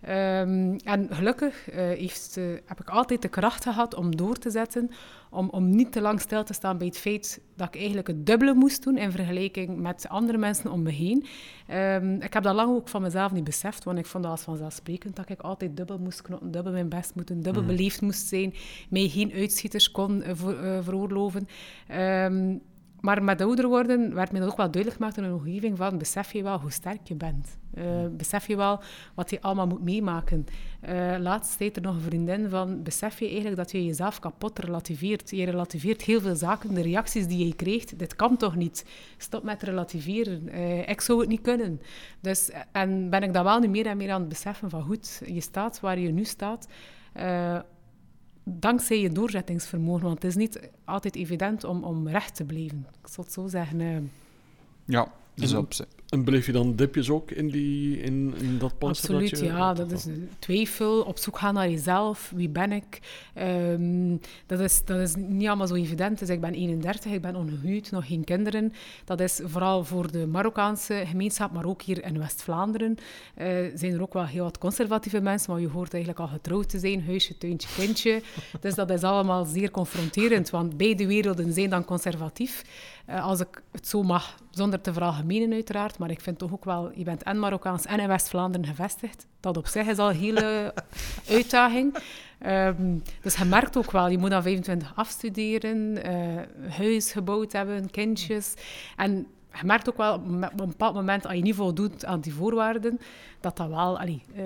Um, en gelukkig uh, heeft, uh, heb ik altijd de kracht gehad om door te zetten, om, om niet te lang stil te staan bij het feit dat ik eigenlijk het dubbele moest doen in vergelijking met andere mensen om me heen. Um, ik heb dat lang ook van mezelf niet beseft, want ik vond dat als vanzelfsprekend dat ik altijd dubbel moest knotten, dubbel mijn best moeten, dubbel mm. beleefd moest zijn, mij geen uitschieters kon uh, voor, veroorloven. Um, maar met ouder worden werd mij dat ook wel duidelijk gemaakt in een omgeving van besef je wel hoe sterk je bent. Uh, besef je wel wat je allemaal moet meemaken. Uh, laatst zei er nog een vriendin van, besef je eigenlijk dat je jezelf kapot relativeert. Je relativeert heel veel zaken, de reacties die je kreeg, dit kan toch niet. Stop met relativeren. Uh, ik zou het niet kunnen. Dus, en ben ik dat wel nu meer en meer aan het beseffen van, goed, je staat waar je nu staat dankzij je doorzettingsvermogen. Want het is niet altijd evident om, om recht te blijven. Ik zal het zo zeggen. Uh. Ja, dus op, en beleef je dan dipjes ook in, die, in, in dat panzer? Absoluut, dat je, ja. Dat is twijfel, op zoek gaan naar jezelf. Wie ben ik? Um, dat, is, dat is niet allemaal zo evident. Dus ik ben 31, ik ben ongehuwd, nog geen kinderen. Dat is vooral voor de Marokkaanse gemeenschap, maar ook hier in West-Vlaanderen uh, zijn er ook wel heel wat conservatieve mensen, maar je hoort eigenlijk al getrouwd te zijn, huisje, tuintje, kindje. dus dat is allemaal zeer confronterend, want beide werelden zijn dan conservatief. Uh, als ik het zo mag, zonder te veralgemenen uiteraard, maar ik vind toch ook wel, je bent en Marokkaans en in West-Vlaanderen gevestigd. Dat op zich is al een hele uitdaging. Um, dus je merkt ook wel, je moet dan 25 afstuderen, uh, huis gebouwd hebben, kindjes. En je merkt ook wel, op een bepaald moment, als je niet voldoet aan die voorwaarden, dat dat wel... Allee, uh,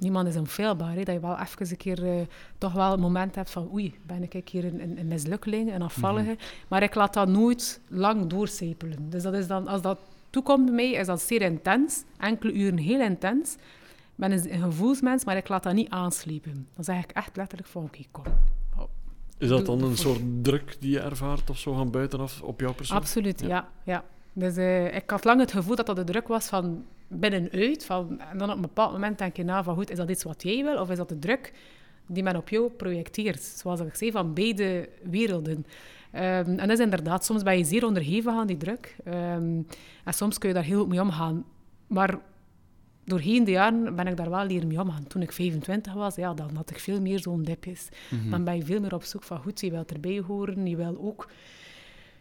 niemand is onfeilbaar. Hè? Dat je wel even een keer uh, toch wel een moment hebt van oei, ben ik hier een, een, mislukkeling, een afvallige. Mm -hmm. Maar ik laat dat nooit lang doorcijpelen. Dus dat is dan, als dat toekomt bij mij, is dat zeer intens. Enkele uren heel intens. Ik ben een, gevoelsmens, maar ik laat dat niet aanslepen. Dan zeg ik echt letterlijk van oké, kom. Oh. Is dat dan een soort druk die je ervaart of zo van buitenaf op jouw persoon? Absoluut, ja. ja, ja. Dus uh, ik had lang het gevoel dat dat de druk was van binnenuit. Van, en dan op een bepaald moment denk je na van goed, is dat iets wat jij wil of is dat de druk die men op jou projecteert? Zoals ik zei, van beide werelden. Um, en dat is inderdaad, soms ben je zeer onderhevig aan die druk. Um, en soms kun je daar heel goed mee omgaan. Maar doorheen de jaren ben ik daar wel leren mee omgaan. Toen ik 25 was, ja, dan had ik veel meer zo'n dipjes. Mm Dan ben je veel meer op zoek van goed, je wilt erbij horen, je wil ook...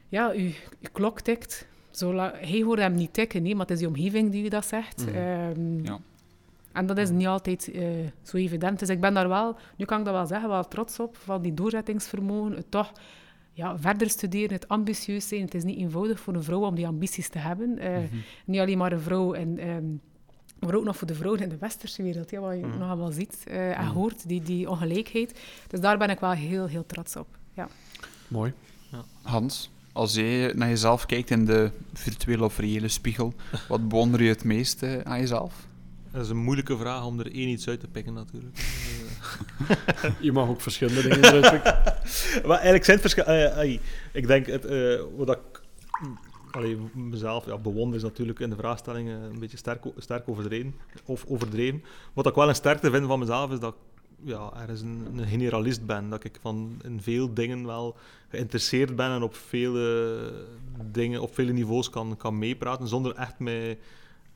Ja, je, je klok tikt. Zo hij hoorde hem niet tikken, nee, maar het is die omgeving die u dat zegt. Mm um, ja. En dat is niet altijd uh, zo evident. Dus ik ben daar wel, nu kan ik dat wel zeggen, wel trots op, van die doorzettingsvermogen, het toch ja, verder studeren, het ambitieus zijn. Het is niet eenvoudig voor een vrouw om die ambities te hebben. Uh, mm -hmm. Niet alleen maar een vrouw, en, um, maar ook nog voor de vrouwen in de westerse wereld, ja, wat je mm -hmm. nog allemaal ziet uh, en hoort, die, die ongelijkheid. Dus daar ben ik wel heel, heel trots op. Ja. Mooi. Ja. Hans, als je naar jezelf kijkt in de virtuele of reële spiegel, wat bewonder je het meest aan jezelf? Dat is een moeilijke vraag om er één iets uit te pikken, natuurlijk. je mag ook verschillende dingen maar eigenlijk zijn het verschillende... Uh, ik denk, het, uh, wat ik allee, mezelf ja, bewonder is natuurlijk in de vraagstellingen een beetje sterk, sterk overdreven, of overdreven. Wat ik wel een sterkte vind van mezelf, is dat ja, ergens een, een generalist ben. Dat ik van in veel dingen wel geïnteresseerd ben en op vele dingen, op vele niveaus kan, kan meepraten, zonder echt mij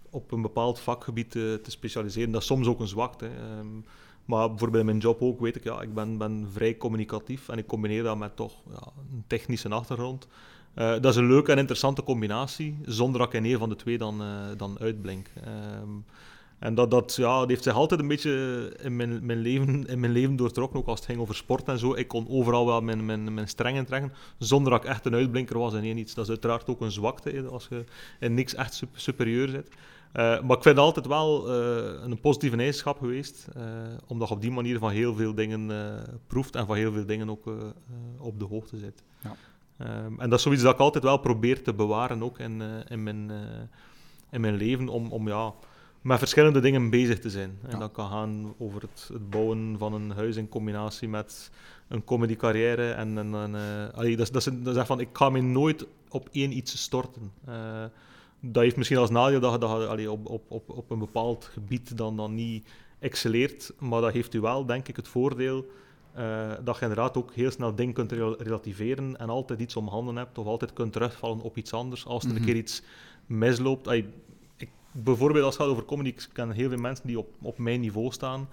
op een bepaald vakgebied te, te specialiseren. Dat is soms ook een zwakte. Um, maar bijvoorbeeld in mijn job ook weet ik, ja, ik ben, ben vrij communicatief en ik combineer dat met toch ja, een technische achtergrond. Uh, dat is een leuke en interessante combinatie, zonder dat ik in een van de twee dan, uh, dan uitblink. Um, En dat, dat, ja, dat heeft zich altijd een beetje in mijn, mijn, leven, in mijn leven doortrokken, ook als het ging over sport en zo. Ik kon overal wel mijn, mijn, mijn strengen trekken, zonder dat ik echt een uitblinker was in één iets. Dat is uiteraard ook een zwakte, als je in niks echt superieur zit. Uh, maar ik vind het altijd wel uh, een positieve eigenschap geweest, uh, omdat je op die manier van heel veel dingen proeft en van heel veel dingen ook op de hoogte zit. Ja. Um, en dat is zoiets dat ik altijd wel probeer te bewaren, ook in, in, mijn, in mijn leven, om, om ja, met verschillende dingen bezig te zijn. En dat kan gaan over het, het, bouwen van een huis in combinatie met een comedy carrière. En, en, en allee, dat, dat, is, dat is van, ik ga me nooit op één iets storten dat heeft misschien als nadeel dat je, dat je allee, op, op, op, op een bepaald gebied dan, dan niet excelleert. Maar dat heeft u wel, denk ik, het voordeel uh, dat je inderdaad ook heel snel dingen kunt relativeren en altijd iets om handen hebt of altijd kunt terugvallen op iets anders als er een mhm. keer iets misloopt. Allee, ik, bijvoorbeeld als het gaat over comedy, ik ken heel veel mensen die op, op mijn niveau staan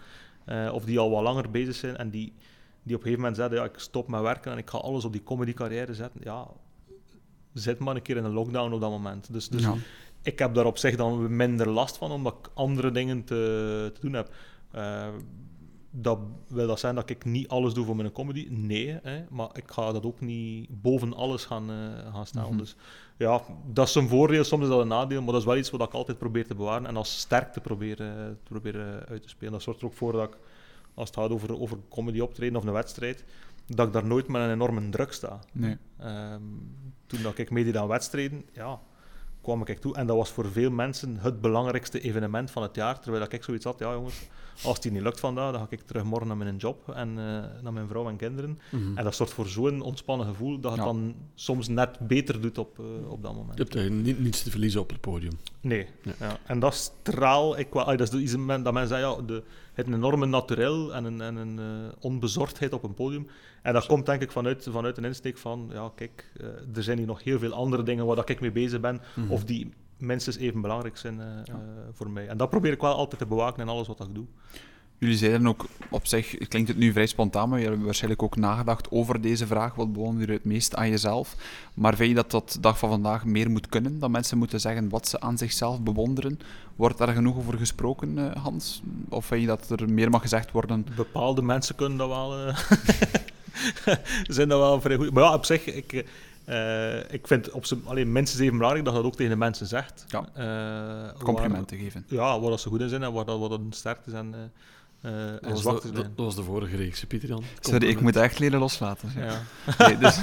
uh, of die al wat langer bezig zijn en die, die op een gegeven moment zeggen, ja, ik stop met werken en ik ga alles op die comedy carrière zetten. Ja, zit maar een keer in een lockdown op dat moment. Dus, dus ik heb daar op zich dan minder last van, omdat ik andere dingen te, te doen heb. Uh, dat wil dat zijn dat ik niet alles doe voor mijn comedy? Nee, hè, maar ik ga dat ook niet boven alles gaan, uh, gaan stellen. Mhm. Dus ja, dat is een voordeel, soms is dat een nadeel, maar dat is wel iets wat ik altijd probeer te bewaren en als sterk te proberen, te proberen uit te spelen. Dat zorgt er ook voor dat ik, als het gaat over, over comedy optreden of een wedstrijd, dat ik daar nooit met een enorme druk sta. Nee. Um, toen dat ik meedeed aan wedstrijden, ja, kwam ik toe. En dat was voor veel mensen het belangrijkste evenement van het jaar. Terwijl ik zoiets had, ja jongens, als het niet lukt vandaag, dan ga ik terug morgen naar mijn job en uh, naar mijn vrouw en kinderen. Mhm. En dat zorgt voor zo'n ontspannen gevoel dat het dan soms net beter doet op, uh, op dat moment. Je hebt eigenlijk niets te verliezen op het podium. Nee. Ja. En dat straal ik wel. Dat is iets dat mensen zeggen, ja, de, een enorme naturel en een, en een uh, onbezorgdheid op een podium. En dat komt denk ik vanuit, vanuit een insteek van, ja kijk, er zijn hier nog heel veel andere dingen waar ik mee bezig ben, mhm. of die minstens even belangrijk zijn uh, voor mij. En dat probeer ik wel altijd te bewaken in alles wat ik doe. Jullie zeiden ook op zich, klinkt het nu vrij spontaan, maar jullie hebben waarschijnlijk ook nagedacht over deze vraag. Wat bewonder je het meest aan jezelf? Maar vind je dat dat dag van vandaag meer moet kunnen? Dat mensen moeten zeggen wat ze aan zichzelf bewonderen? Wordt daar genoeg over gesproken, uh, Hans? Of vind je dat er meer mag gezegd worden? Bepaalde mensen kunnen dat wel... Uh, zijn dat wel vrij goed. Maar ja, op zich... Ik, uh, ik vind op zijn, alleen mensen even belangrijk dat je dat ook tegen de mensen zegt. Ja. Complimenten geven. Ja, waar dat ze goed in zijn en waar dat, wat een sterkte zijn. Uh, en dat, was de, dat, was de vorige reeks, Pieter Jan. Sorry, ik moet echt leren loslaten. Ja. Nee, dus,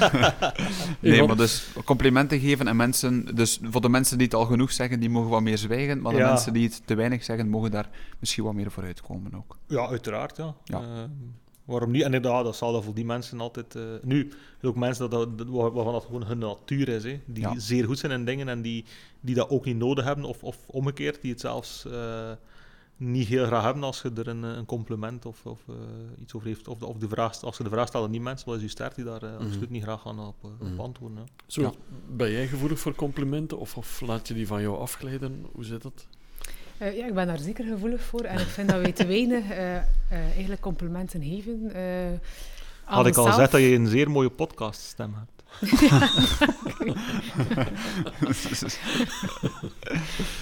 nee, maar dus complimenten geven en mensen, dus voor de mensen die het al genoeg zeggen, die mogen wat meer zwijgen, maar de mensen die het te weinig zeggen, mogen daar misschien wat meer voor uitkomen ook. Ja, uiteraard, ja. ja. Waarom niet? En inderdaad, dat zal voor die mensen altijd... Uh, nu, ook mensen dat, dat, waarvan dat gewoon hun natuur is, hè, die zeer goed zijn in dingen en die, die dat ook niet nodig hebben, of, of omgekeerd, die het zelfs uh, niet heel graag hebben als je er een, een compliment of, of uh, iets over heeft. Of, of de vraag, als je de vraag stelt aan die mensen, wat is je sterk die daar mm absoluut niet graag gaan op, mm op antwoorden. Hè. Zo, ja. Ben jij gevoelig voor complimenten of, of laat je die van jou afglijden? Hoe zit dat? Uh, ja, ik ben daar zeker gevoelig voor. En ik vind dat wij te weinig uh, uh, eigenlijk complimenten geven. Had ik al gezegd dat je een zeer mooie podcaststem hebt.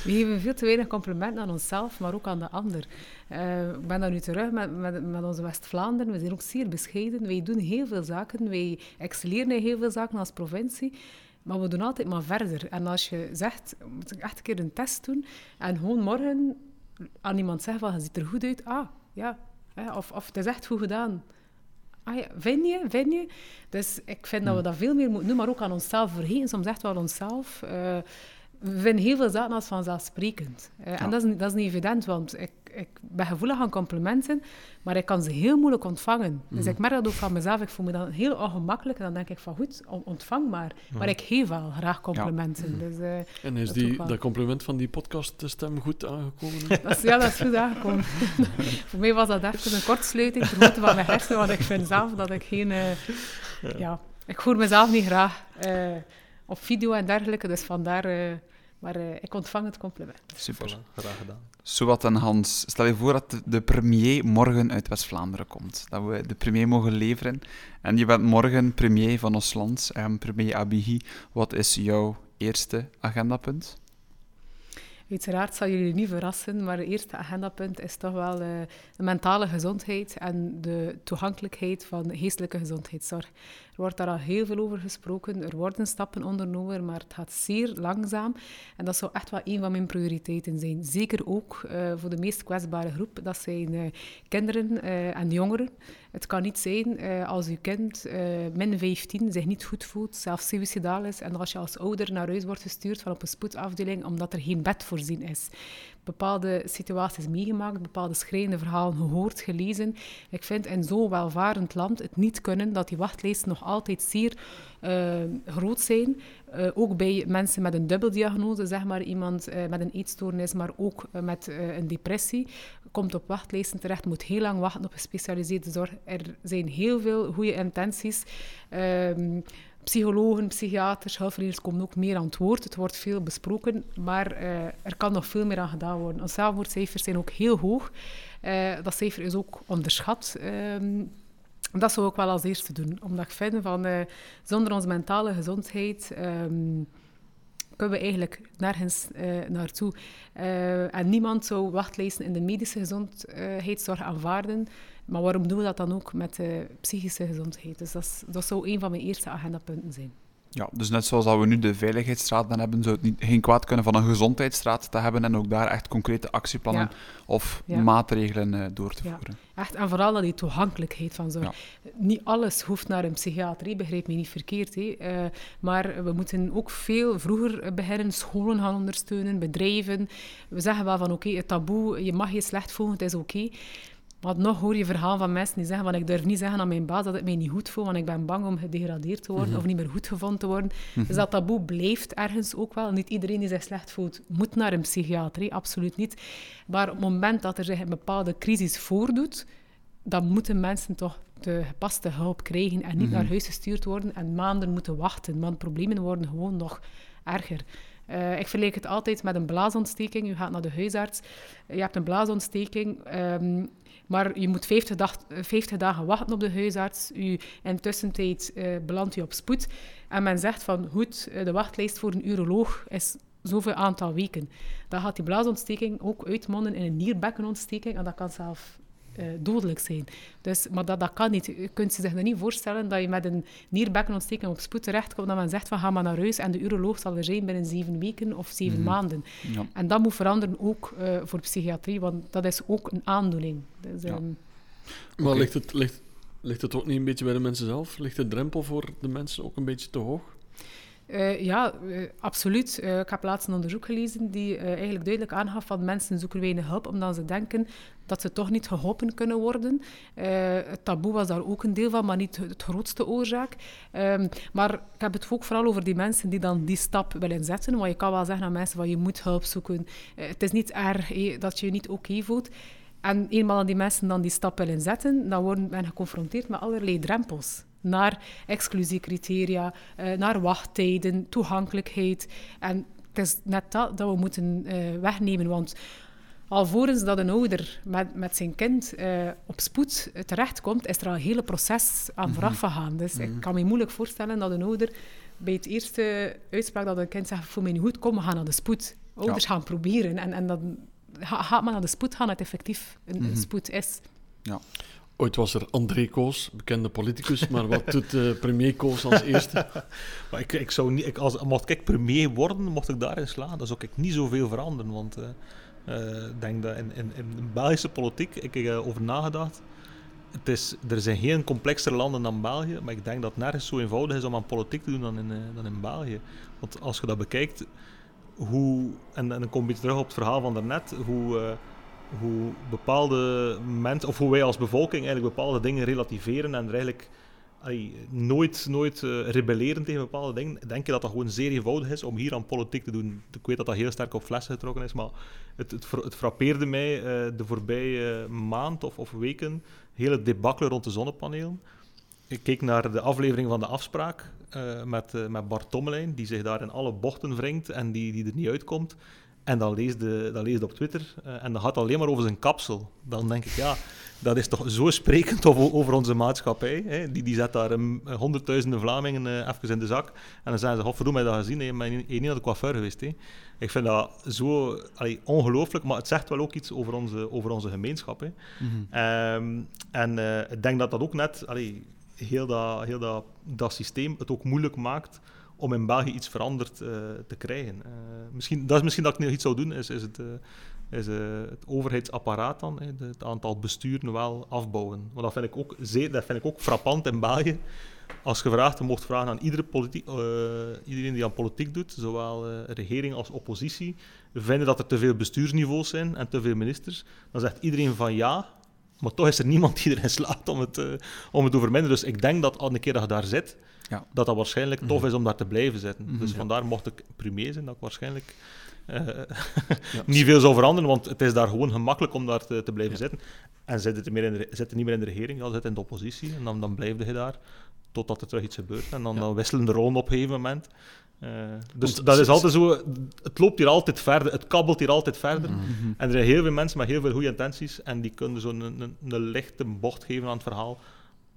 We geven veel te weinig complimenten aan onszelf, maar ook aan de ander. ik ben dan nu terug met, met, met onze West-Vlaanderen. We zijn ook zeer bescheiden. Wij doen heel veel zaken. Wij excelleren in heel veel zaken als provincie. Maar we doen altijd maar verder. En als je zegt, moet ik echt een keer een test doen en gewoon morgen aan iemand zeggen van, je ziet er goed uit. Ah, ja. Of, of het is echt goed gedaan. Ah ja, vind je? Vind je? Dus ik vind dat we hmm. dat veel meer moeten doen, maar ook aan onszelf vergeten. Soms echt wel onszelf. Uh, we vinden heel veel zaken als vanzelfsprekend. Uh, En dat is, dat is niet evident, want ik ik ben gevoelig aan complimenten, maar ik kan ze heel moeilijk ontvangen. Dus mhm. ik merk dat ook van mezelf. Ik voel me dan heel ongemakkelijk. En dan denk ik van, goed, ontvang maar. Maar ik geef wel graag complimenten. Ja. Dus, uh, en is die, dat compliment van die podcaststem goed aangekomen? dat is, ja, dat is goed aangekomen. Voor mij was dat even een kortsluiting hoogte van mijn hersenen, want ik vind zelf dat ik geen... Uh, ja. ik hoor mezelf niet graag uh, op video en dergelijke, dus vandaar... Maar uh, ik ontvang het compliment. Super. Voilà, graag gedaan. Zowat en Hans, stel je voor dat de premier morgen uit West-Vlaanderen komt. Dat we de premier mogen leveren. En je bent morgen premier van ons land, en premier Abihi. Wat is jouw eerste agendapunt? Uiteraard zal jullie niet verrassen, maar het eerste agendapunt is toch wel uh, de mentale gezondheid en de toegankelijkheid van geestelijke gezondheidszorg. Er wordt daar al heel veel over gesproken, er worden stappen ondernomen, maar het gaat zeer langzaam. En dat zou echt wel een van mijn prioriteiten zijn. Zeker ook uh, voor de meest kwetsbare groep, dat zijn uh, kinderen en jongeren. Het kan niet zijn als uw kind min 15 zich niet goed voelt, zelfs suicidaal is, en als je als ouder naar huis wordt gestuurd van op een spoedafdeling omdat er geen bed voorzien is. Bepaalde situaties meegemaakt, bepaalde schrijnende verhalen gehoord, gelezen. Ik vind in zo'n welvarend land het niet kunnen dat die wachtlijsten nog altijd zeer uh, groot zijn. Uh, ook bij mensen met een dubbeldiagnose, zeg maar iemand uh, met een eetstoornis, maar ook met een depressie, komt op wachtlijsten terecht, moet heel lang wachten op gespecialiseerde zorg. Er zijn heel veel goede intenties. Ehm, psychologen, psychiaters, hulpverleners komen ook meer aan het woord. Het wordt veel besproken, maar uh, er kan nog veel meer aan gedaan worden. Onze zelfmoordcijfers zijn ook heel hoog. Uh, dat cijfer is ook onderschat. Um, dat zou ik wel als eerste doen. Omdat ik vind van uh, zonder onze mentale gezondheid um, kunnen we eigenlijk nergens naartoe. en niemand zou wachtlijsten in de medische gezondheidszorg aanvaarden maar waarom doen we dat dan ook met de psychische gezondheid? Dus dat, is, dat zou een van mijn eerste agendapunten zijn. Ja, dus net zoals dat we nu de veiligheidsstraat dan hebben, zou het niet, geen kwaad kunnen van een gezondheidsstraat te hebben en ook daar echt concrete actieplannen of maatregelen uh, door te voeren. Echt, en vooral die toegankelijkheid van zorg. Niet alles hoeft naar een psychiatrie, begrijp me niet verkeerd. Hè. Uh, maar we moeten ook veel vroeger beginnen, scholen gaan ondersteunen, bedrijven. We zeggen wel van oké, het taboe, je mag je slecht voelen, het is oké. Maar nog hoor je verhaal van mensen die zeggen van ik durf niet zeggen aan mijn baas dat ik mij niet goed voel, want ik ben bang om gedegradeerd te worden mhm. of niet meer goed gevonden te worden. Mhm. Dus dat taboe blijft ergens ook wel. Niet iedereen die zich slecht voelt moet naar een psychiatrie, absoluut niet. Maar op het moment dat er zich een bepaalde crisis voordoet, dan moeten mensen toch de gepaste hulp krijgen en niet mhm. naar huis gestuurd worden en maanden moeten wachten, want problemen worden gewoon nog erger. Uh, ik vergelijk het altijd met een blaasontsteking. Je gaat naar de huisarts, je hebt een blaasontsteking. Um, maar je moet 50, dag, 50 dagen wachten op de huisarts. U, in tussentijd uh, belandt u op spoed. En men zegt van, goed, eh, de wachtlijst voor een uroloog is zoveel aantal weken. Dan gaat die blaasontsteking ook uitmonden in een nierbekkenontsteking. En dat kan zelf uh, dodelijk zijn. Dus, maar dat, dat kan niet. Je kunt zich niet voorstellen dat je met een nierbekkenontsteking op spoed terechtkomt dat men zegt van ga maar naar huis en de uroloog zal er zijn binnen zeven weken of zeven mhm. maanden. Ja. En dat moet veranderen ook uh, voor psychiatrie, want dat is ook een aandoening. Dus, ja. um, maar ligt het, ligt, ligt het ook niet een beetje bij de mensen zelf? Ligt de drempel voor de mensen ook een beetje te hoog? Uh, ja, uh, absoluut. Uh, ik heb laatst een onderzoek gelezen die eigenlijk duidelijk aangaf van mensen zoeken weinig hulp omdat ze denken dat ze toch niet geholpen kunnen worden. het taboe was daar ook een deel van, maar niet het grootste oorzaak. Um, maar ik heb het ook vooral over die mensen die dan die stap willen zetten. Want je kan wel zeggen aan mensen van je moet hulp zoeken. het is niet erg dat je je niet oké voelt. En eenmaal die mensen dan die stap willen zetten, dan worden men geconfronteerd met allerlei drempels naar exclusiecriteria, uh, naar wachttijden, toegankelijkheid. En het is net dat dat we moeten uh, wegnemen, want alvorens dat een ouder met, met zijn kind uh, op spoed terechtkomt, is er al een hele proces aan mhm. vooraf gegaan. Dus ik mhm. kan me moeilijk voorstellen dat een ouder bij het eerste uitspraak dat een kind zegt, me niet goed, kom, we gaan naar de spoed. Ouders gaan proberen en, en dan gaat men naar de spoed gaan, het effectief een, een mhm. spoed is. Ja. Ooit was er André Koos, bekende politicus, maar wat doet uh, premier Koos als eerste? maar ik, ik zou niet, ik, als, mocht ik premier worden, mocht ik daarin slaan, dan zou ik niet zoveel veranderen. Want uh, ik denk dat in, in, in Belgische politiek, ik heb over nagedacht, het is, er zijn geen complexer landen dan België, maar ik denk dat het nergens zo eenvoudig is om aan politiek te doen dan in, dan in België. Want als je dat bekijkt, hoe, en, en dan kom ik terug op het verhaal van daarnet, hoe hoe bepaalde mensen, of hoe wij als bevolking eigenlijk bepaalde dingen relativeren en er eigenlijk nooit, nooit uh, rebelleren tegen bepaalde dingen, denk je dat dat gewoon zeer eenvoudig is om hier aan politiek te doen. Ik weet dat dat heel sterk op flessen getrokken is, maar het, het, het frappeerde mij uh, de voorbije maand of, of weken, hele debakkelen rond de zonnepanelen. Ik keek naar de aflevering van de afspraak uh, met, met Bart Tommelijn, die zich daar in alle bochten wringt en die, die er niet uitkomt. En dan leest, de, dan leest op Twitter uh, en dan gaat alleen maar over zijn kapsel. Dan denk ik, ja, dat is toch zo sprekend over, over onze maatschappij. Hè? Die, die zet daar um, honderdduizenden Vlamingen uh, even in de zak. En dan zeggen ze, godverdomme, dat gezien? Nee, maar je niet naar de coiffeur geweest. Hè? Ik vind dat zo allee, ongelooflijk, maar het zegt wel ook iets over onze, over onze gemeenschap. Hè? Mm -hmm. um, en uh, ik denk dat dat ook net, allee, heel, dat, heel dat, dat systeem het ook moeilijk maakt om in België iets veranderd uh, te krijgen. Uh, misschien, dat is misschien dat ik nog iets zou doen, is, is het, uh, is, het overheidsapparaat dan, het aantal besturen wel afbouwen. Maar dat vind ik ook, zeer, dat vind ik ook frappant in België. Als je vraagt, je mocht vragen aan iedere politiek, iedereen die aan politiek doet, zowel regering als oppositie, vinden dat er te veel bestuursniveaus zijn en te veel ministers, dan zegt iedereen van ja, maar toch is er niemand die erin slaat om het, uh, om het te verminderen. Dus ik denk dat al een keer dat je daar zit, ja. dat dat waarschijnlijk tof is om daar te blijven zitten. Dus ja. vandaar mocht ik premier zijn, dat ik waarschijnlijk uh, ja. niet veel zou veranderen, want het is daar gewoon gemakkelijk om daar te, te blijven zitten. En zit niet, de, zit niet meer in de regering, dan zit in de oppositie en dan, dan blijf je daar totdat er terug iets gebeurt. En dan, dan wisselen de rollen op een gegeven moment. Uh, dus Want, dat is altijd zo, het loopt hier altijd verder, het kabbelt hier altijd verder. Mm -hmm. En er zijn heel veel mensen met heel veel goede intenties en die kunnen zo'n een, een, een, lichte bocht geven aan het verhaal.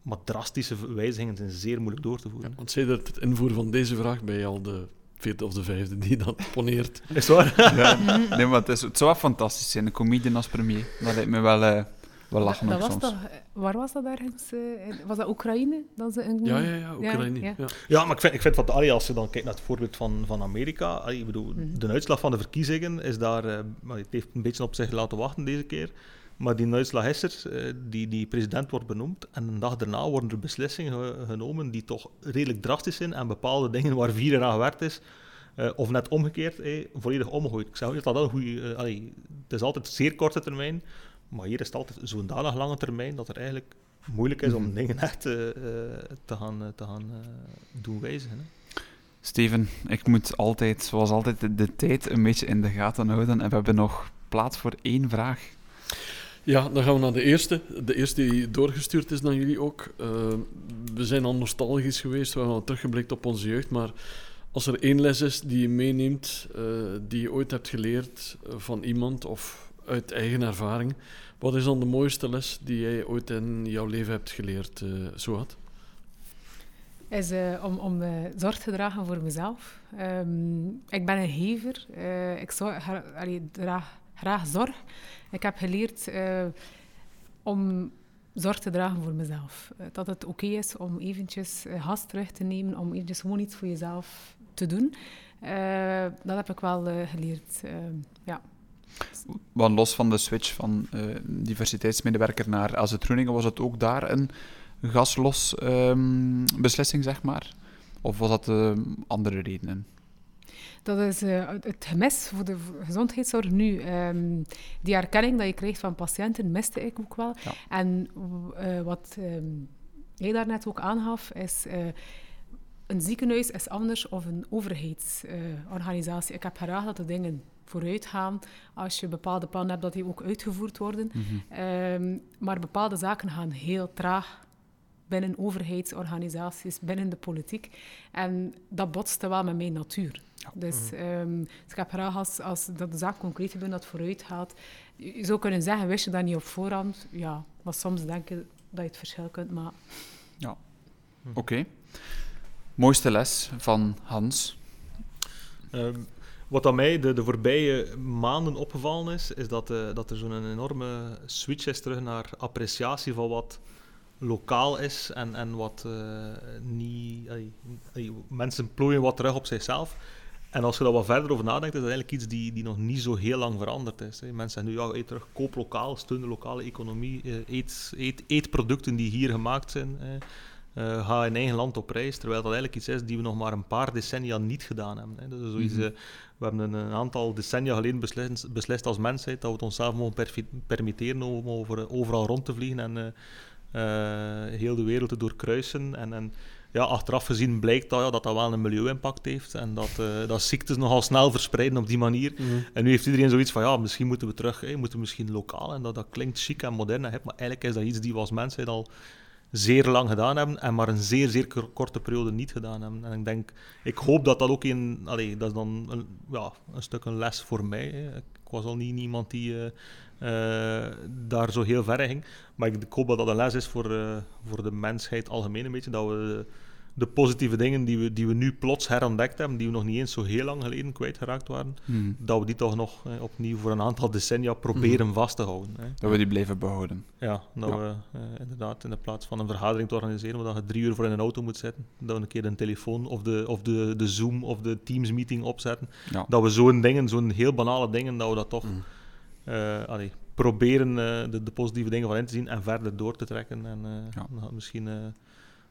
Maar drastische wijzigingen zijn zeer moeilijk door te voeren. Ja, want dat het invoeren van deze vraag bij al de vierde of de vijfde die dat poneert. Is waar? ja, nee, maar het, is, het zou wel fantastisch zijn, een comedian als premier. Dat lijkt me wel... Uh, we lachen dat, dat soms. Toch, waar was dat ergens? Uh, was dat Oekraïne? Dat ze een... ja, ja, ja, Oekraïne. Ja, ja. ja maar ik vind, ik vind wat, allee, als je dan kijkt naar het voorbeeld van, van Amerika, allee, ik bedoel, mm -hmm. de uitslag van de verkiezingen is daar, uh, het heeft een beetje op zich laten wachten deze keer. Maar die uitslag is er, uh, die, die president wordt benoemd. En een dag daarna worden er beslissingen genomen die toch redelijk drastisch zijn. En bepaalde dingen waar vier jaar aan gewerkt is, uh, of net omgekeerd, eh, volledig omgegooid. Ik zeg dat dat een goede... Uh, het is altijd zeer korte termijn. Maar hier is het altijd zo'n danig lange termijn dat er eigenlijk moeilijk is om mm -hmm. dingen echt uh, te gaan, te gaan doen wijzigen. Hè. Steven, ik moet altijd, zoals altijd, de, de, tijd een beetje in de gaten houden. En we hebben nog plaats voor één vraag. Ja, dan gaan we naar de eerste. De eerste die doorgestuurd is naar jullie ook. Uh, we zijn al nostalgisch geweest, we hebben al teruggeblikt op onze jeugd, maar als er één les is die je meeneemt, uh, die je ooit hebt geleerd van iemand of uit eigen ervaring. Wat is dan de mooiste les die jij ooit in jouw leven hebt geleerd, uh, Suat? Is uh, om, om zorg te dragen voor mezelf. Ik ben een hever. ik draag graag zorg. Ik heb geleerd om zorg te dragen voor mezelf. dat het oké is om eventjes gas terug te nemen, om eventjes gewoon iets voor jezelf te doen. dat heb ik wel geleerd. ja. Want los van de switch van uh, diversiteitsmedewerker naar AZ Groeningen, was het ook daar een gaslos um, beslissing, zeg maar? Of was dat uh, andere redenen? Dat is uh, het gemis voor de gezondheidszorg nu. Um, die erkenning dat je krijgt van patiënten miste ik ook wel. Ja. En wat um, jij daarnet ook aangaf, is een ziekenhuis is anders of een overheidsorganisatie. ik heb graag dat de dingen vooruit gaan als je bepaalde plannen hebt, dat die ook uitgevoerd worden. Mm -hmm. um, maar bepaalde zaken gaan heel traag binnen overheidsorganisaties, binnen de politiek. En dat botste wel met mijn natuur. Ja. Dus, um, dus ik heb graag als, als dat de zaak concreet gebeurt, dat vooruit gaat. Je zou kunnen zeggen, wist je dat niet op voorhand? Ja, maar soms denk je dat je het verschil kunt maken. Ja, hm. oké. Okay. Mooiste les van Hans? Um, wat aan mij de, de voorbije maanden opgevallen is, is dat, uh, dat er zo'n enorme switch is terug naar appreciatie van wat lokaal is en, en wat uh, niet... Mensen plooien wat terug op zichzelf. En als je daar wat verder over nadenkt, is dat eigenlijk iets die, die nog niet zo heel lang veranderd is. Hè. Mensen zeggen nu, ja, terug, koop lokaal, steun de lokale economie, uh, eet, eet, eet producten die hier gemaakt zijn. Hè. Uh, ga in eigen land op reis, terwijl dat eigenlijk iets is die we nog maar een paar decennia niet gedaan hebben. Hè. Zoiets, mm -hmm. uh, we hebben een, aantal decennia geleden beslist, beslist, als mensheid dat we het onszelf mogen permitteren om over, overal rond te vliegen en uh, heel de wereld te doorkruisen. En, en ja, achteraf gezien blijkt dat, ja, dat dat wel een milieu-impact heeft en dat, dat ziektes nogal snel verspreiden op die manier. Mm -hmm. En nu heeft iedereen zoiets van, ja, misschien moeten we terug, hey, moeten we misschien lokaal. En dat, dat klinkt chic en modern en hip, maar eigenlijk is dat iets die we als mensheid al zeer lang gedaan hebben en maar een zeer, zeer kor- korte periode niet gedaan hebben. En ik denk, ik hoop dat dat ook allee, dat is dan een, ja, een stuk een les voor mij. Ik was al niet iemand die eh, eh, daar zo heel ver in ging. Maar ik, ik hoop dat dat een les is voor, eh, voor de mensheid algemeen een beetje, dat we de positieve dingen die we, die we nu plots herontdekt hebben, die we nog niet eens zo heel lang geleden kwijtgeraakt waren, Hmm. dat we die toch nog eh, opnieuw voor een aantal decennia proberen vast te houden. Hè. Dat we die blijven behouden. Ja, dat Ja. we eh, inderdaad in de plaats van een vergadering te organiseren, waar je drie uur voor in een auto moet zitten, dat we een keer een telefoon of de, of de, de Zoom of de Teams meeting opzetten, Ja. dat we zo'n dingen, zo'n heel banale dingen, dat we dat toch Mm. allee, proberen de, de positieve dingen van in te zien en verder door te trekken. En eh, Ja. dan misschien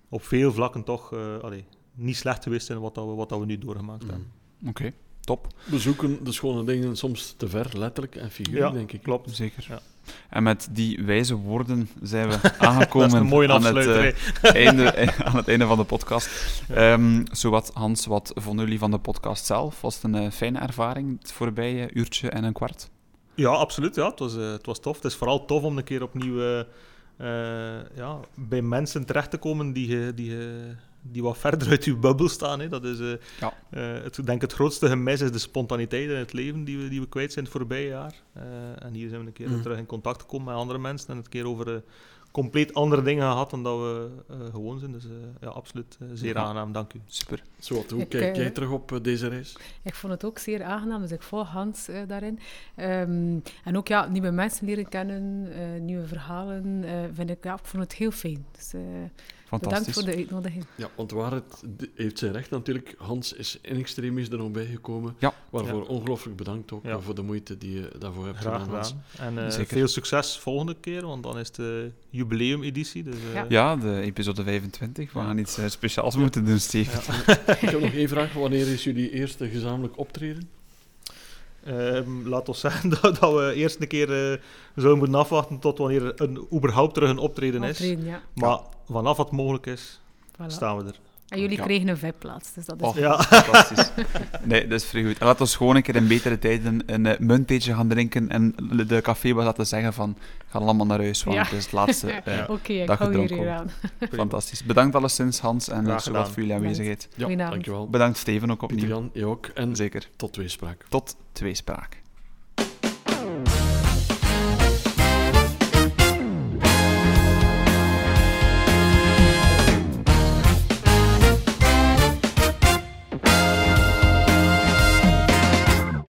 op veel vlakken toch eh, allee, niet slecht geweest zijn wat, dat we, wat dat we nu doorgemaakt Mm. hebben. Oké, top. We zoeken de schone dingen soms te ver, letterlijk en figuurlijk, Ja, denk ik. klopt. Zeker. Ja. En met die wijze woorden zijn we Dat aangekomen is een mooie aan, het, eh, hè. einde, aan het einde van de podcast. Ehm zowat, Hans, wat vonden jullie van de podcast zelf? Was het een eh, fijne ervaring, het voorbije uurtje en een kwart? Ja, absoluut. Ja. Het, was, eh, het was tof. Het is vooral tof om een keer opnieuw eh, ja, bij mensen terecht te komen die, die, die wat verder uit uw bubbel staan. Hè. Dat is, eh, Ja. eh, het, ik denk het grootste gemis is de spontaniteit in het leven die we, die we kwijt zijn het voorbije jaar. En hier zijn we een keer Mhm. terug in contact gekomen met andere mensen en het keer over compleet andere dingen gehad dan dat we eh, gewoon zijn. Dus eh, ja, absoluut eh, zeer Ja. aangenaam. Dank u. Super. Zo, wat, hoe Ik, kijk jij terug op deze reis? Ik vond het ook zeer aangenaam, dus ik volg Hans eh, daarin. Ehm, en ook ja, nieuwe mensen leren kennen, eh, nieuwe verhalen, eh, vind ik, ja, ik vond het heel fijn. Dus eh, bedankt Fantastisch. voor de uitnodiging. Ja, want waar het heeft zijn recht natuurlijk. Hans is in extremis er nog bij gekomen. Ja. Waarvoor ongelooflijk bedankt ook Ja. eh, voor de moeite die je daarvoor hebt Graag gedaan. Hans. En eh, Zeker. veel succes volgende keer, want dan is het de jubileumeditie. Dus, eh, Ja. Ja, de episode 25. We gaan iets eh, speciaals moeten doen, Steve. Ik heb nog één vraag. Wanneer is jullie eerste gezamenlijk optreden? Ehm, laat ons zeggen dat, dat we eerst een keer eh, zouden moeten afwachten tot wanneer er een, überhaupt terug een optreden is. Ja. Maar vanaf wat mogelijk is, Voilà. staan we er. En jullie Ja. kregen een VIP-plaats, dus dat is... Oh, Ja. fantastisch. Nee, dat is vrij goed. En laten we gewoon een keer in betere tijden een uh, munttheetje gaan drinken en de café was laten zeggen van, ga allemaal naar huis, want Ja. het is het laatste. eh, Oké, ik dat hou gedronken hier weer aan. fantastisch. Bedankt alleszins, Hans, en uh, gedaan. voor jullie aanwezigheid. Ja, dankjewel. Bedankt, Steven, ook Pieter opnieuw. Jan, je ook. En Zeker. tot weespraak. Tot tweespraak.